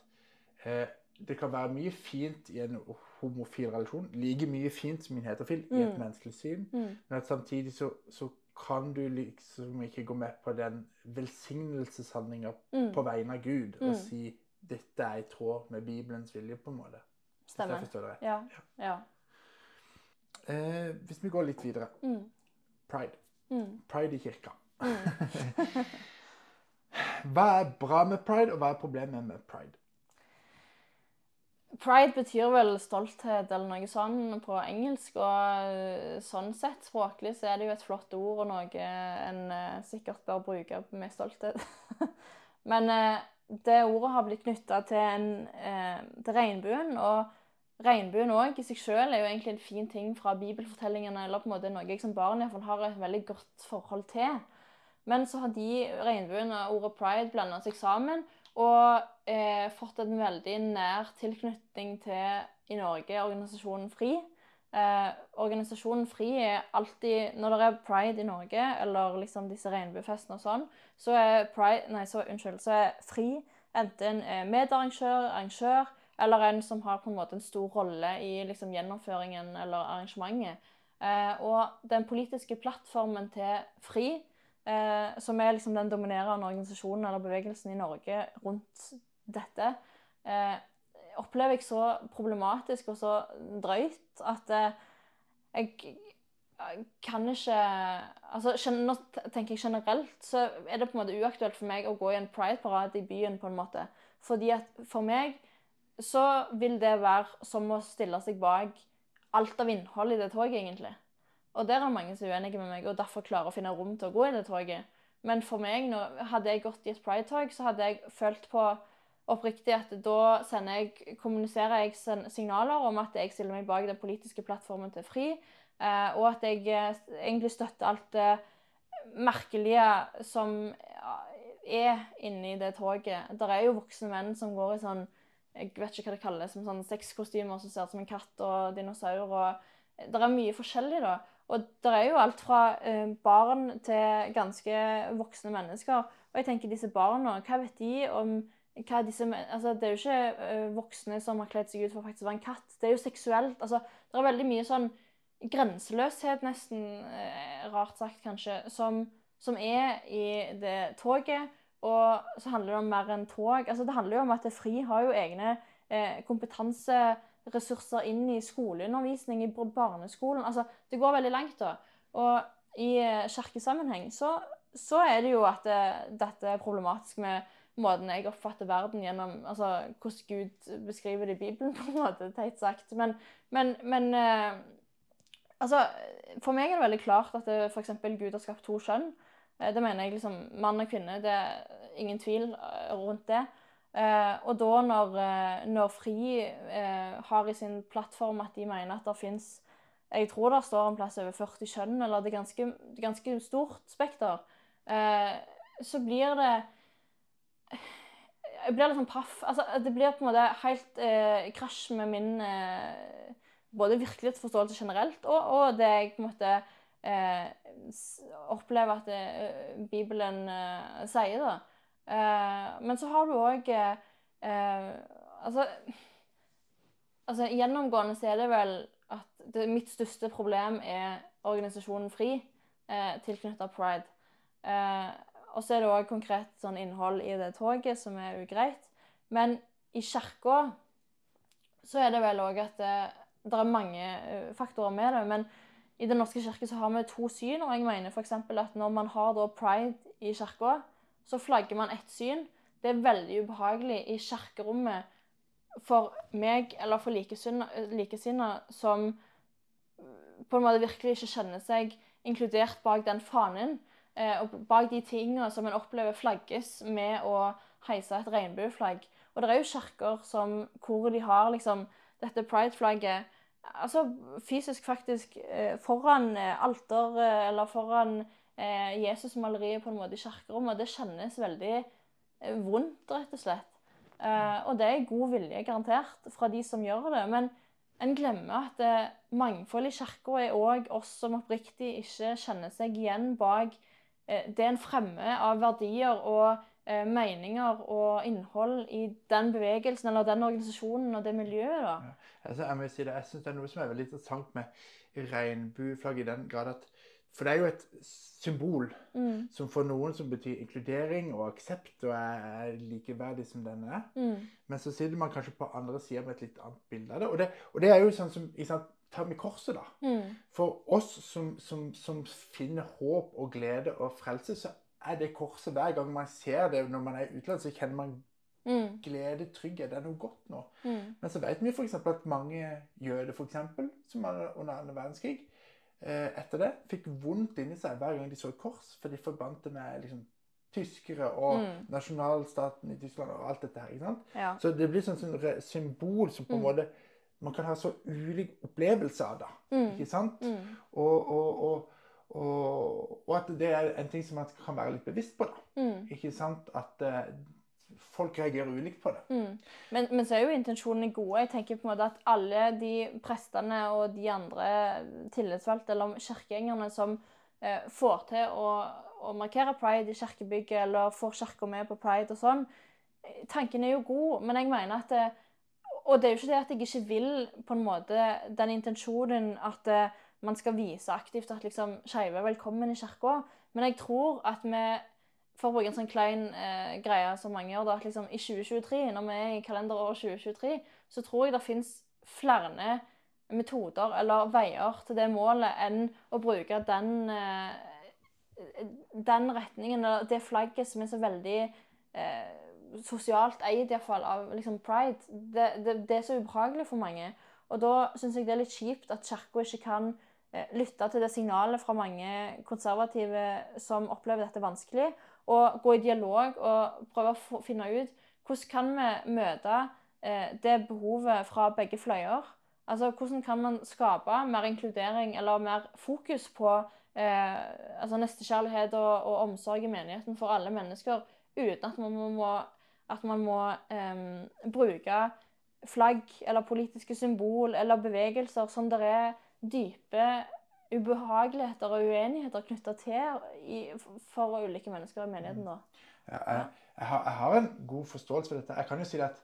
eh, det kan være mye fint i en homofil relasjon. Like mye fint som en heterofil i et Mm. menneskelig syn. Mm. Men at samtidig så, så kan du liksom ikke gå med på den velsignelseshandlinga Mm. på vegne av Gud Mm. og si dette er i tråd med Bibelens vilje, på en måte. Hvis jeg forstår det Ja. Ja. ja. Eh, hvis vi går litt videre. Mm. Pride. Mm. Pride i kirka. Mm. Hva er bra med pride, og hva er problemet med pride? Pride betyr vel stolthet eller noe sånn på engelsk, og sånn sett språklig så er det jo et flott ord og noe en eh, sikkert bør bruke med stolthet. Men eh, det ordet har blitt knytta til, eh, til regnbuen, og regnbuen òg i seg sjøl er jo egentlig en fin ting fra bibelfortellingene, eller på en måte noe jeg som barn iallfall har et veldig godt forhold til. Men så har de regnbuen og ordet pride blanda seg sammen og eh, fått en veldig nær tilknytning til i Norge organisasjonen FRI. Eh, organisasjonen FRI er alltid Når det er pride i Norge, eller liksom disse regnbuefestene og sånn, så er pride Nei, så, unnskyld. Så er FRI enten eh, medarrangør, arrangør, eller en som har på en måte en stor rolle i liksom, gjennomføringen eller arrangementet. Eh, og den politiske plattformen til FRI eh, som er liksom den dominerende organisasjonen eller bevegelsen i Norge rundt dette, eh, opplever jeg så problematisk og så drøyt at eh, jeg kan ikke altså, Nå tenker jeg generelt, så er det på en måte uaktuelt for meg å gå i en pride-parade i byen. på en måte. Fordi at for meg så vil det være som å stille seg bak alt av innhold i det toget, egentlig. Og der er mange som er uenige med meg, og derfor klarer å finne rom til å gå i det toget. Men for meg, hadde jeg gått i et pride-tog, så hadde jeg følt på oppriktig at da jeg, kommuniserer jeg signaler om at jeg stiller meg bak den politiske plattformen til FRI, eh, og at jeg eh, egentlig støtter alt det merkelige som er inni det toget. Det er jo voksne menn som går i sånn jeg vet ikke hva det kalles, som sånn sexkostymer som ser ut som en katt og dinosaur. og Det er mye forskjellig, da. Og det er jo alt fra eh, barn til ganske voksne mennesker. Og jeg tenker disse barna, hva vet de om hva disse altså, Det er jo ikke eh, voksne som har kledd seg ut for faktisk å være en katt. Det er jo seksuelt. altså, Det er veldig mye sånn grenseløshet, nesten, eh, rart sagt kanskje, som, som, er i det toget. Og så handler det om mer enn tog. altså Det handler jo om at FRI har jo egne uh, kompetanseressurser inn i skoleundervisning, i barneskolen. altså Det går veldig langt, da. Og i kirkesammenheng så, så er det jo at det, dette er problematisk med måten jeg oppfatter verden gjennom altså, hvordan Gud beskriver det i Bibelen, på en måte, teit sagt. Men, men, men eh, altså, For meg er det veldig klart at f.eks. Gud har skapt to kjønn. Eh, det mener jeg liksom mann og kvinne. Det er ingen tvil eh, rundt det. Eh, og da når, eh, når FRI eh, har i sin plattform at de mener at det fins Jeg tror det står en plass over 40 kjønn, eller det er ganske, ganske stort spekter. så blir det jeg blir litt sånn paff. Altså, det blir på en måte helt krasj med min både virkelighetsforståelse generelt, og, og, det jeg på en måte opplever at Bibelen sier. da. Eh, men så har du òg altså, altså, Gjennomgående så er det vel at det, mitt største problem er organisasjonen FRI eh, tilknytta pride. Eh, og så er det òg konkret sånn innhold i det toget som er ugreit. Men i kirka så er det vel òg at det, det, er mange eh, faktorer med det. Men i Den norske kirke så har vi to syn, og jeg mener f.eks. at når man har pride i kirka, så flagger man ett syn. Det er veldig ubehagelig i kirkerommet for meg eller for likesinnede som på en måte virkelig ikke kjenner seg inkludert bak den fanen. Eh, og bak de tingene som en opplever flagges med å heise et regnbueflagg. Og det er jo kirker hvor de har liksom dette pride-flagget altså fysisk faktisk eh, foran eh, alter eller foran Jesus-maleriet på en måte i kirkerommet. Det kjennes veldig vondt, rett og slett. og det er god vilje, garantert, fra de som gjør det. Men en glemmer at mangfold i kirka er òg oss som oppriktig ikke kjenner seg igjen bak Eh, det en fremme av verdier og eh, meninger og innhold i den bevegelsen eller den organisasjonen og det miljøet. da. Ja. Altså, jeg må si det, jeg syns det er noe som er veldig interessant med regnbueflagg i den grad at For det er jo et symbol mm. som for noen som betyr inkludering og aksept og er likeverdig som den er. Mm. Men så sitter man kanskje på andre sida med et litt annet bilde av det. Og det, og det er jo sånn som sant, ta med korset, da. Mm. For oss som, som, som, finner håp og glede og frelse, så er det korset hver gang man ser det når man er i utlandet, så kjenner man mm. glede, trygghet. Det er noe godt nå. Mm. Men så vet vi f.eks. at mange jøder, for eksempel, som under annen verdenskrig, etter det fikk vondt inni seg hver gang de så et kors, for de forbandt det med liksom, tyskere og mm. nasjonalstaten i Tyskland og alt dette her. ikke sant? Ja. Så det blir sånn, sånn symbol som på en mm. måte man kan ha så ulik opplevelse av det. Mm. Ikke sant? Mm. Og, og, og, og, at det er en ting som man kan være litt bevisst på. da. Mm. Ikke sant? At uh, folk reagerer ulikt på det. Mm. Men, men, så er jo intensjonene gode. Jeg tenker på en måte at alle de prestene og de andre tillitsvalgte eller kirkegjengerne som eh, får til å, å, markere pride i kirkebygget, eller får kirka med på pride og sånn, tanken er jo god, men jeg mener at det, og det er jo ikke det at jeg ikke vil på en måte den intensjonen at uh, man skal vise aktivt at liksom skeive er velkommen i kirka, men jeg tror at vi for å bruke en sånn klein eh, greie som mange gjør, da, at liksom i 2023, når vi er i kalenderåret 2023, så tror jeg det fins flere metoder eller veier til det målet enn å bruke den, eh, den retningen, eller det flagget som er så veldig eh, sosialt eid, iallfall, av liksom pride. Det, det, det, er så ubehagelig for mange. Og da syns jeg det er litt kjipt at Kirka ikke kan eh, lytte til det signalet fra mange konservative som opplever dette vanskelig, og gå i dialog og prøve å finne ut hvordan kan vi møte eh, det behovet fra begge fløyer. Altså, Hvordan kan man skape mer inkludering eller mer fokus på eh, altså nestekjærlighet og, og, omsorg i menigheten for alle mennesker, uten at man må, at man må eh, bruke flagg eller politiske symbol eller bevegelser som det er dype ubehageligheter og uenigheter knytta til i, for ulike mennesker i menigheten. da. Ja, jeg, jeg, har, jeg, har, en god forståelse for dette. Jeg kan jo si at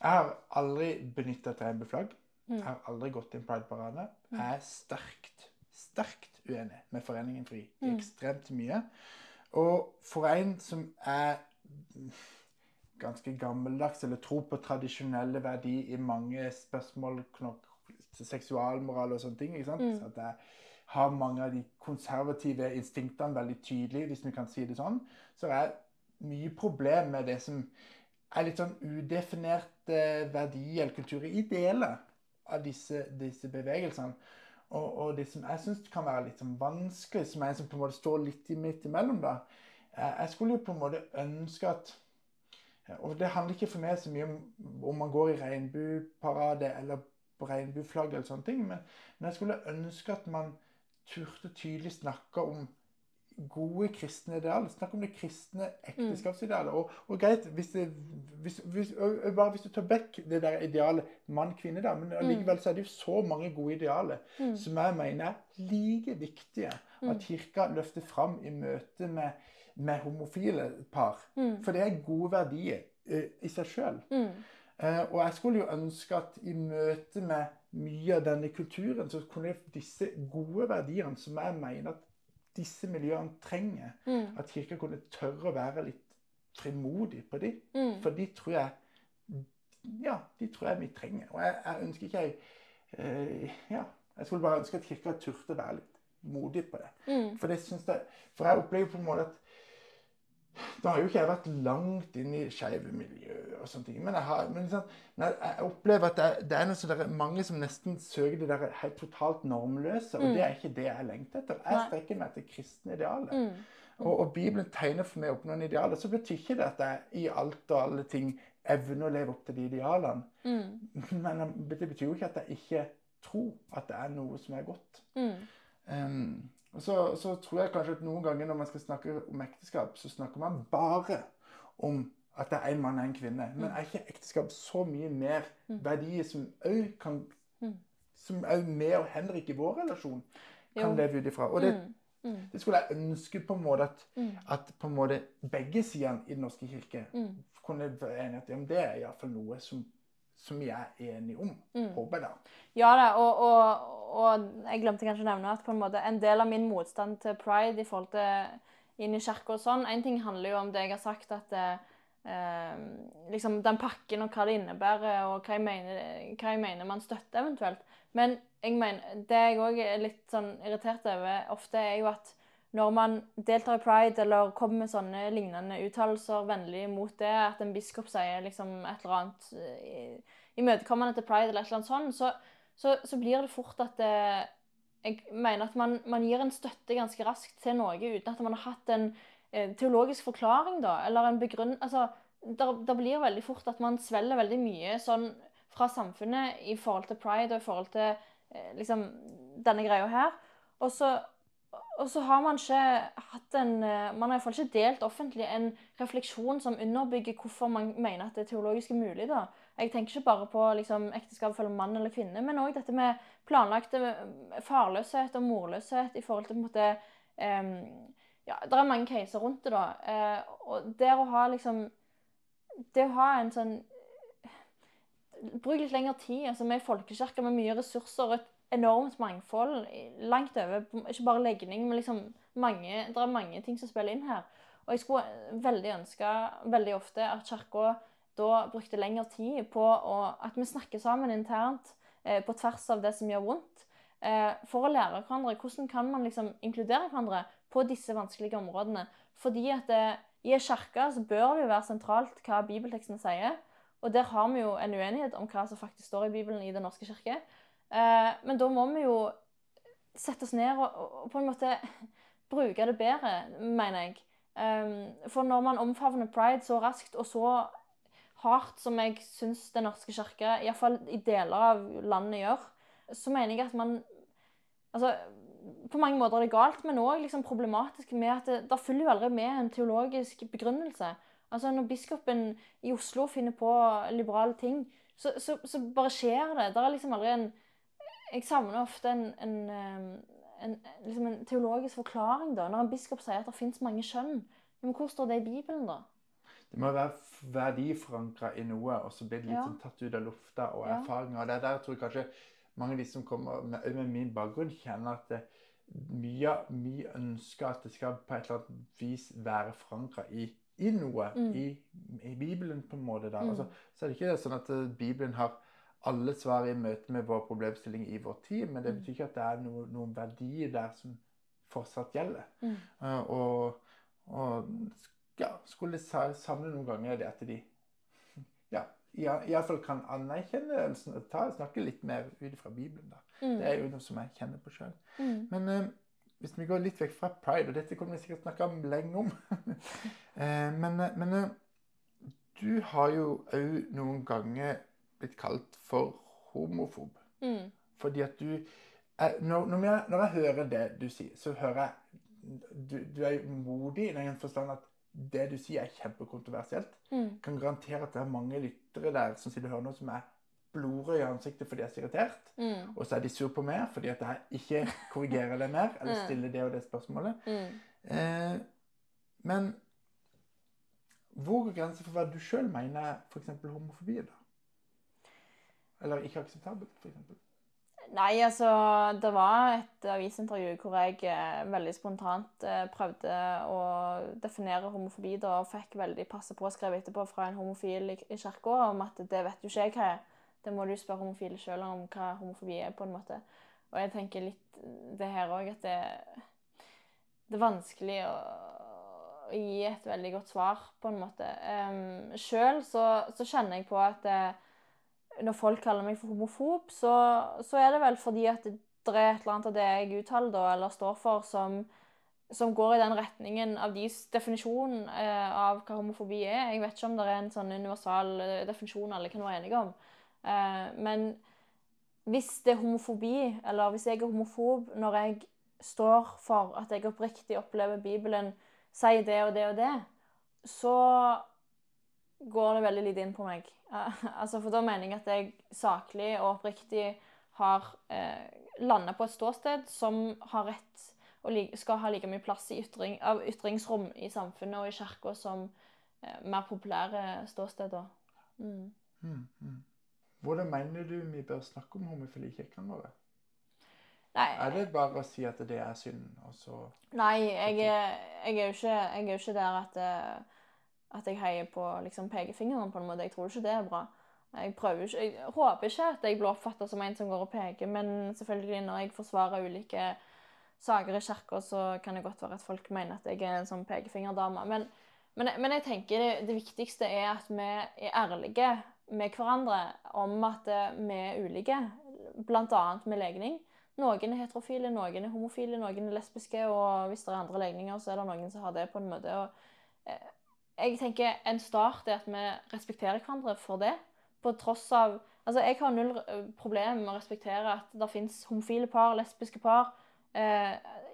jeg har aldri benytta et regnbueflagg. Mm. Jeg har aldri gått i en prideparade. Mm. Jeg er sterkt, sterkt uenig med Foreningen FRI. Mm. Ekstremt mye. Og for en som er ganske gammeldags, eller tror på tradisjonelle verdier i mange spørsmål, seksualmoral og sånne ting ikke sant? Mm. Så at jeg har mange av de konservative instinktene veldig tydelige, hvis vi kan si det sånn, så er det mye problem med det som er litt sånn udefinerte verdier eller kulturer i deler av disse, disse bevegelsene. Og, og, det som jeg syns kan være litt sånn vanskelig, som er en som på en måte står litt midt imellom, da Jeg skulle jo på en måte ønske at Og det handler ikke for meg så mye om om man går i regnbueparade eller på regnbueflagg eller sånne ting, men, men jeg skulle ønske at man turte tydelig snakke om gode kristne idealer. Snakke om det kristne ekteskapsidealet. Og, og, greit, hvis, det, hvis, hvis, bare hvis du tar vekk det der idealet mann-kvinne, da, men allikevel så er det jo så mange gode idealer mm. som jeg mener er like viktige at mm. Kirka løfter fram i møte med, med homofile par. Mm. For det er gode verdier uh, i seg sjøl. Eh, og jeg skulle jo ønske at i møte med mye av denne kulturen, så kunne disse gode verdiene som jeg mener at disse miljøene trenger. Mm. At kirka kunne tørre å være litt frimodig på dem. Mm. For de tror jeg Ja, de tror jeg vi trenger. Og jeg, jeg ønsker ikke jeg uh, Ja, jeg skulle bare ønske at kirka turte å være litt modig på det. Mm. For, det jeg, for jeg opplever på en måte at da har jo ikke jeg vært langt inn i skeive miljøer og sånne ting. Men jeg, har, men liksom, jeg, opplever at det, det er der, mange som nesten søker det der helt totalt normløse. Og mm. det er ikke det jeg lengter etter. Jeg strekker meg etter kristne idealer. Mm. Og, og, Bibelen tegner for meg opp noen idealer. Så betyr ikke det at jeg i alt og alle ting evner å leve opp til de idealene. Mm. Men det betyr jo ikke at jeg ikke tror at det er noe som er godt. Um, og så, så, tror jeg kanskje at noen ganger når man skal snakke om ekteskap, så snakker man bare om at det er en mann og en kvinne. Men er ikke ekteskap så mye mer mm. verdier som òg kan mm. Som òg vi og Henrik i vår relasjon kan jo. leve ut ifra. Og det, mm. mm. det, skulle jeg ønske på en måte at, mm. at på en måte begge sidene i Den norske kirke mm. kunne være enige ja, det er iallfall noe som som vi er enige om. Mm. Håper jeg da. Ja da, og, og, og, jeg glemte kanskje å nevne at på en måte en del av min motstand til pride i forhold til inn i kirka og sånn En ting handler jo om det jeg har sagt, at eh, liksom den pakken og hva det innebærer, og hva jeg mener, hva jeg mener man støtter eventuelt. Men jeg mener, det jeg òg er litt sånn irritert over ofte, er jo at når man deltar i pride eller kommer med sånne lignende uttalelser vennlig mot det, at en biskop sier liksom et eller annet imøtekommende til pride, eller et eller annet sånt, så, så, så blir det fort at det, jeg mener at man, man, gir en støtte ganske raskt til noe uten at man har hatt en eh, teologisk forklaring, da, eller en begrunn... Altså, det blir veldig fort at man svelger veldig mye sånn fra samfunnet i forhold til pride og i forhold til eh, liksom denne greia her. Og så og så har man ikke hatt en eh, Man har iallfall ikke delt offentlig en refleksjon som underbygger hvorfor man mener at det er teologisk mulig. da. Jeg tenker ikke bare på liksom, ekteskap mellom mann eller kvinne, men òg dette med planlagte eh, farløshet og morløshet i forhold til på en måte um, Ja, det er mange caser rundt det, da. Uh, og det å ha liksom Det å ha en sånn Bruk litt lengre tid. altså er folkekirke med mye ressurser og et enormt mangfold. Langt over Ikke bare legning, men liksom mange, det er mange ting som spiller inn her. Og jeg skulle veldig ønske veldig ofte at Kirka da brukte lengre tid på å, at vi snakker sammen internt eh, på tvers av det som gjør vondt, eh, for å lære hverandre hvordan kan man liksom inkludere hverandre på disse vanskelige områdene. Fordi at det, i en kirke bør det jo være sentralt hva bibeltekstene sier. Og der har vi jo en uenighet om hva som faktisk står i Bibelen i Den norske kirke. Eh, men da må vi jo sette oss ned og, og på en måte bruke det bedre, mener jeg. Um, for når man omfavner pride så raskt og så hardt som jeg syns Den norske kirke, iallfall i deler av landet, gjør, så mener jeg at man Altså, på mange måter er det galt, men òg liksom problematisk med at det, det følger jo aldri med en teologisk begrunnelse. Altså, Når biskopen i Oslo finner på liberale ting, så, så, så bare skjer det. Det er liksom aldri en Jeg savner ofte en, en, en, liksom en teologisk forklaring da, når en biskop sier at det fins mange kjønn. Men hvor står det i Bibelen, da? Det må være verdiforankra i noe, og så blir det litt Ja. sånn tatt ut av lufta og Ja. erfaringer. Og det er der jeg tror kanskje mange av de som kommer med, med min bakgrunn, kjenner at det, mye, mye ønsker at det skal på et eller annet vis være forankra i, i noe. Mm. I, I Bibelen, på en måte. da. Mm. Altså, så er det ikke sånn at eh, Bibelen har alle svar i møte med vår problemstilling i vår tid, men det Mm. betyr ikke at det er noe, noen verdier der som fortsatt gjelder. Mm. Eh, og, og ja, skulle sa- savne noen ganger det at de ja, iallfall kan anerkjenne sn- ta, snakke litt mer ut fra Bibelen. da. Mm. Det er jo noe som jeg kjenner på sjøl. Mm. Men uh, hvis vi går litt vekk fra pride, og dette kommer vi sikkert snakke om lenge om uh, Men, men du har jo òg noen ganger blitt kalt for homofob. Mm. Fordi at du eh, når, når, jeg, når jeg hører det du sier, så hører jeg du, du er modig i den forstand at det du sier, er kjempekontroversielt. Mm. Kan garantere at det er mange lyttere der som sitter og hører noe som er blodrød i ansiktet fordi jeg er så irritert. Mm. Og så er de sur på meg fordi at jeg ikke korrigerer det mer, eller stiller det og det spørsmålet. Mm. Eh, men hvor går grensen for hva du sjøl mener er f.eks. homofobi? da? Eller ikke akseptabelt, f.eks.? Nei, altså Det var et avisintervju hvor jeg eh, veldig spontant eh, prøvde å definere homofobi da, og fikk veldig passe påskrevet etterpå fra en homofil i, i kirka om at det vet jo ikke jeg hva er. Det må du spørre homofile sjøl om hva homofobi er, på en måte. Og jeg tenker litt det her òg, at det, det er vanskelig å, gi et veldig godt svar, på en måte. Um, sjøl så, så kjenner jeg på at eh, når folk kaller meg for homofob, så, så er det vel fordi at det, er et eller annet av det jeg uttaler da, eller står for, som, som går i den retningen av deres definisjon eh, av hva homofobi er. Jeg vet ikke om det er en sånn universal eh, definisjon alle kan være enige om. Eh, men hvis det er homofobi, eller hvis jeg er homofob når jeg står for at jeg oppriktig opplever Bibelen sier det og det og det, så går det veldig lite inn på meg. Altså, for da mener jeg at jeg saklig og oppriktig har eh, landa på et ståsted som har rett og skal ha like mye plass i ytring, av ytringsrom i samfunnet og i kirka som eh, mer populære ståsteder. Mm. Mm, mm. Hvordan mener du vi bør snakke om homofili i kirkene våre? Nei, Er det bare å si at det er synd, og så nei jeg, er- jeg, er jo ikke, er ikke der at, eh, at jeg heier på liksom, pekefingeren på en måte. Jeg tror ikke det er bra. Jeg, ikke, jeg håper ikke at jeg blir oppfatta som en som går og peker, men selvfølgelig når jeg forsvarer ulike saker i kirka, så kan det godt være at folk mener at jeg er en sånn pekefingerdame. Men, men, men jeg tenker det, det viktigste er at vi er ærlige med hverandre om at eh, vi er ulike, bl.a. med legning. Noen er heterofile, noen er homofile, noen er lesbiske, og hvis det er andre legninger, så er det noen som har det på en måte. Og, eh, jeg tenker En start er at vi respekterer hverandre for det. På tross av Altså, jeg har null eh, problem med å respektere at det fins homofile par, lesbiske par, eh,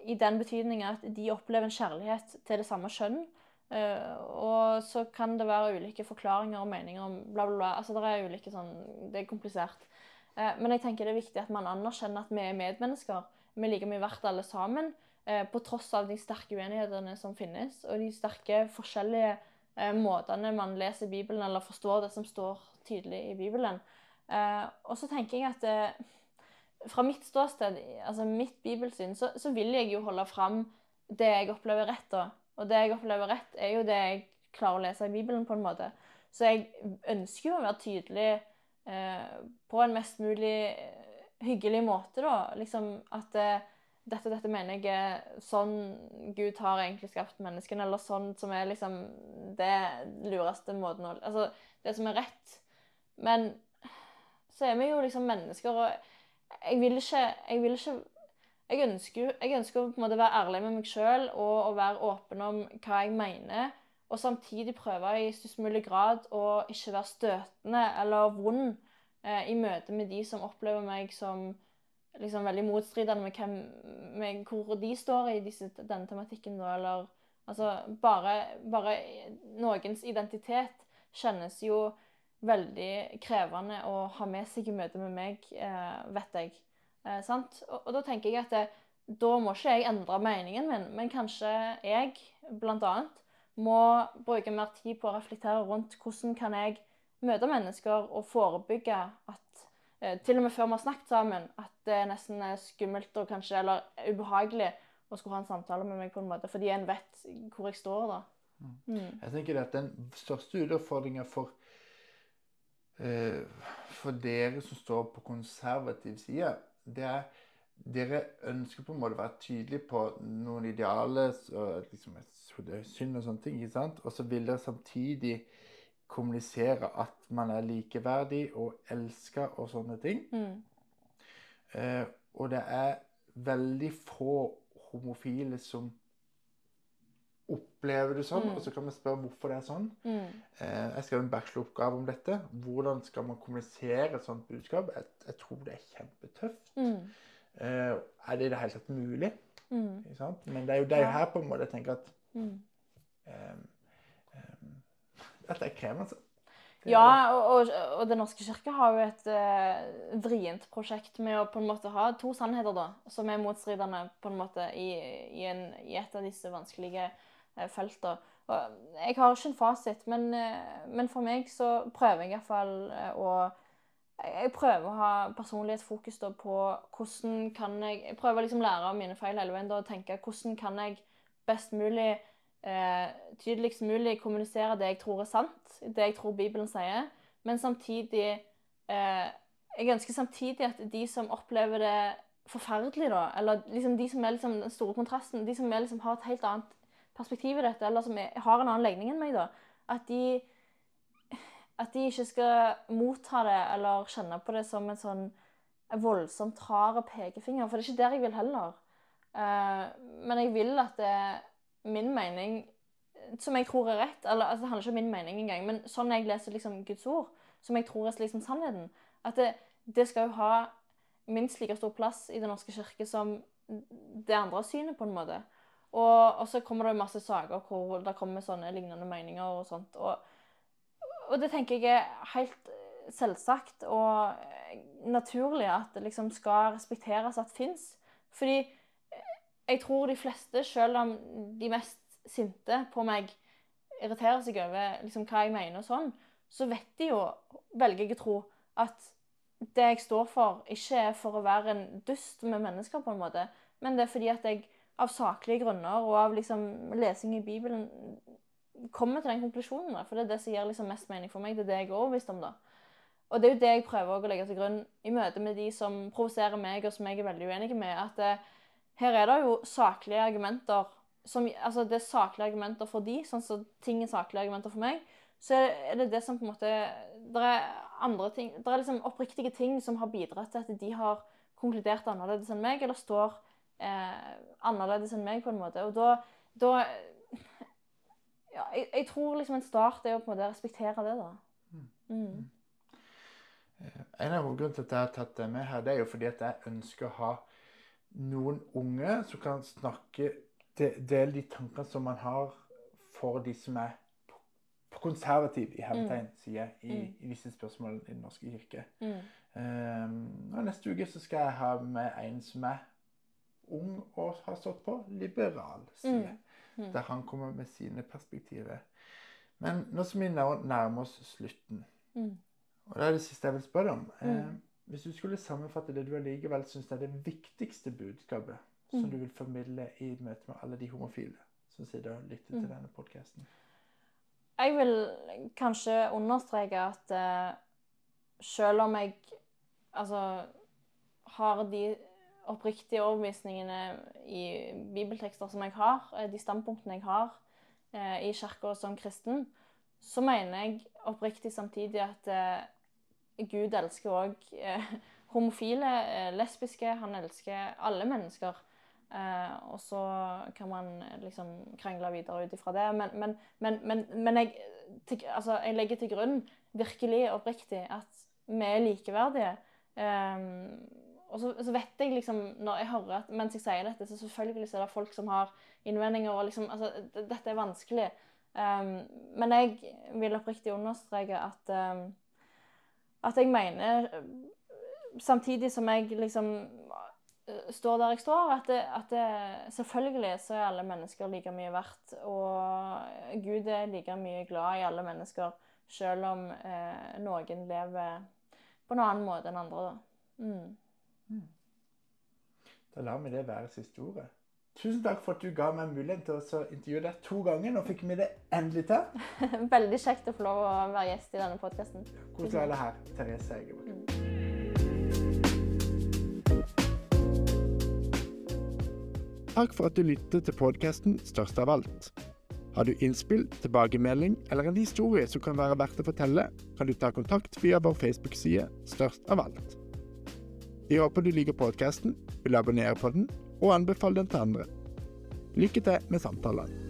i den betydning at de opplever en kjærlighet til det samme kjønn. Eh, og så kan det være ulike forklaringer og meninger om bla, bla, bla. Altså, det er ulike sånn Det er komplisert. Eh, men jeg tenker det er viktig at man anerkjenner at vi er medmennesker. Vi er like mye verdt alle sammen. Eh, på tross av de sterke uenighetene som finnes, og de sterke forskjellige måtene man leser Bibelen eller forstår det som står tydelig i Bibelen. Eh, og så tenker jeg at eh, fra mitt ståsted, altså mitt bibelsyn, så, så vil jeg jo holde fram det jeg opplever rett. da. Og det jeg opplever rett, er jo det jeg klarer å lese i Bibelen, på en måte. Så jeg ønsker jo å være tydelig eh, på en mest mulig eh, hyggelig måte, da. Liksom at eh, dette, dette mener jeg er sånn Gud har egentlig skapt menneskene, eller sånn som er liksom det lureste måten å Altså det som er rett. Men så er vi jo liksom mennesker, og jeg vil ikke Jeg, vil ikke, jeg ønsker, jeg ønsker å på en måte være ærlig med meg sjøl og å være åpen om hva jeg mener, og samtidig prøve i størst mulig grad å ikke være støtende eller vond eh, i møte med de som opplever meg som liksom veldig motstridende med, hvem, med hvor de står i disse, denne tematikken. Da, eller altså bare, bare noens identitet kjennes jo veldig krevende å ha med seg i møte med meg, eh, vet jeg. Eh, sant? Og, og, da tenker jeg at det, da må ikke jeg endre meningen min, men kanskje jeg, blant annet, må bruke mer tid på å reflektere rundt hvordan kan jeg møte mennesker og forebygge at til og med før vi har snakket sammen, at det er nesten er skummelt og kanskje, eller ubehagelig å skulle ha en samtale med meg på en måte, fordi en vet hvor jeg står da. Mm. mm. Jeg tenker at Den største utfordringa for, eh, for dere som står på konservativ side, det er dere ønsker på en måte å være tydelige på noen idealer, liksom, synd og sånne ting. ikke sant? Og så vil dere samtidig kommunisere at man er likeverdig og elska og sånne ting. Mm. Eh, og det er veldig få homofile som opplever det sånn. Mm. Og så kan vi spørre hvorfor det er sånn. Mm. Eh, jeg skrev en bacheloroppgave om dette. Hvordan skal man kommunisere et sånt budskap? Jeg, jeg tror det er kjempetøft. Mm. Eh, er det i det hele tatt mulig? Mm. Men det er jo det her på en måte jeg tenker at mm. eh, dette er krevende. Ja, og, og, og Den norske kirke har jo et uh, vrient prosjekt med å på en måte ha to sannheter da, som er motstridende på en måte i, i, en, i et av disse vanskelige uh, feltene. Jeg har ikke en fasit, men, uh, men for meg så prøver jeg iallfall uh, å Jeg prøver å ha personlighetsfokus da, på hvordan kan jeg Jeg prøver å liksom lære av mine feil hele veien da, og tenke hvordan kan jeg best mulig eh, tydeligst mulig kommunisere det jeg tror er sant, det jeg tror Bibelen sier, men samtidig eh, Jeg ønsker samtidig at de som opplever det forferdelig, da, eller liksom de som er liksom den store kontrasten, de som liksom har et helt annet perspektiv i dette, eller som er, har en annen legning enn meg, da, at de at de ikke skal motta det eller kjenne på det som en sånn voldsomt rar pekefinger. For det er ikke der jeg vil heller. Uh, men jeg vil at det, min mening Som jeg tror er rett. eller altså, Det handler ikke om min mening engang, men sånn jeg leser liksom Guds ord, som jeg tror er liksom sannheten. At det, det skal jo ha minst like stor plass i Den norske kirke som det andre synet, på en måte. Og, og så kommer det masse saker hvor det kommer sånne lignende meninger og sånt. Og, og det tenker jeg er helt selvsagt og naturlig at det liksom skal respekteres at fins. Fordi jeg tror de fleste, selv om de mest sinte på meg irriterer seg over liksom, hva jeg mener og sånn, så vet de jo, velger jeg å tro, at det jeg står for, ikke er for å være en dust med mennesker, på en måte, men det er fordi at jeg av saklige grunner og av liksom, lesing i Bibelen kommer til den konklusjonen. For det er det som gir liksom, mest mening for meg. Det er det jeg er overbevist om. da. Og det er jo det jeg prøver å legge til grunn i møte med de som provoserer meg, og som jeg er veldig uenig med. at det, eh, her er det jo saklige argumenter som, altså Det er saklige argumenter for de, sånn som ting er saklige argumenter for meg. Så er det det som på en måte Det er andre ting Det er liksom oppriktige ting som har bidratt til at de har konkludert annerledes enn meg, eller står eh, annerledes enn meg, på en måte. Og da, da ja, jeg, jeg, tror liksom en start er å på en måte respektere det, da. Mm. Mm. Eh, en av grunnene til at jeg har tatt det med her, det er jo fordi at jeg ønsker å ha noen unge som kan snakke Dele de tankene som man har for de som er på konservativ i hermetegn mm. jeg, i, mm. i, disse spørsmålene i Den norske kirke. Mm. Um, og Neste uke så skal jeg ha med en som er ung og har stått på liberal side. Mm. mm. Der han kommer med sine perspektiver. Men nå som vi nærmer oss slutten, mm. og det er det siste jeg vil spørre om um, hvis du skulle sammenfatte det du allikevel syns er det viktigste budskapet mm. som du vil formidle i møte med alle de homofile som sitter og lytter mm. til denne podkasten? jeg vil kanskje understreke at uh, selv om jeg altså har de oppriktige overbevisningene i bibeltekster som jeg har, eh, de standpunktene jeg har uh, i kirka som kristen, så mener jeg oppriktig samtidig at eh, Gud elsker òg eh, homofile, eh, lesbiske. Han elsker alle mennesker. Eh, og så kan man liksom krangle videre ut ifra det. Men, men, men, men, men jeg, til, altså, jeg legger til grunn virkelig oppriktig at vi er likeverdige. Eh, og så, så, vet jeg liksom, når jeg hører at mens jeg sier dette, så selvfølgelig så er det folk som har innvendinger. og liksom, altså, Dette er vanskelig. Um, men jeg vil oppriktig understreke at, um, at jeg mener Samtidig som jeg liksom står der jeg står, at, det, at det, selvfølgelig så er alle mennesker like mye verdt. Og Gud er like mye glad i alle mennesker, selv om eh, noen lever på en annen måte enn andre. Da, mm. mm. da lar vi det være siste ordet. Tusen takk for at du ga meg muligheten til å intervjue deg to ganger. Nå fikk vi det endelig til. Veldig kjekt å få lov å være gjest i denne podkasten. Koselig å ha deg her, Therese Egeborg. Mm. Takk for at du lyttet til podkasten Størst av alt. Har du innspill, tilbakemelding eller en historie som kan være verdt å fortelle, kan du ta kontakt via vår Facebook-side Størst av alt. Vi håper du liker podkasten, vil abonnere på den og anbefale den til andre. Lykke til med samtalene.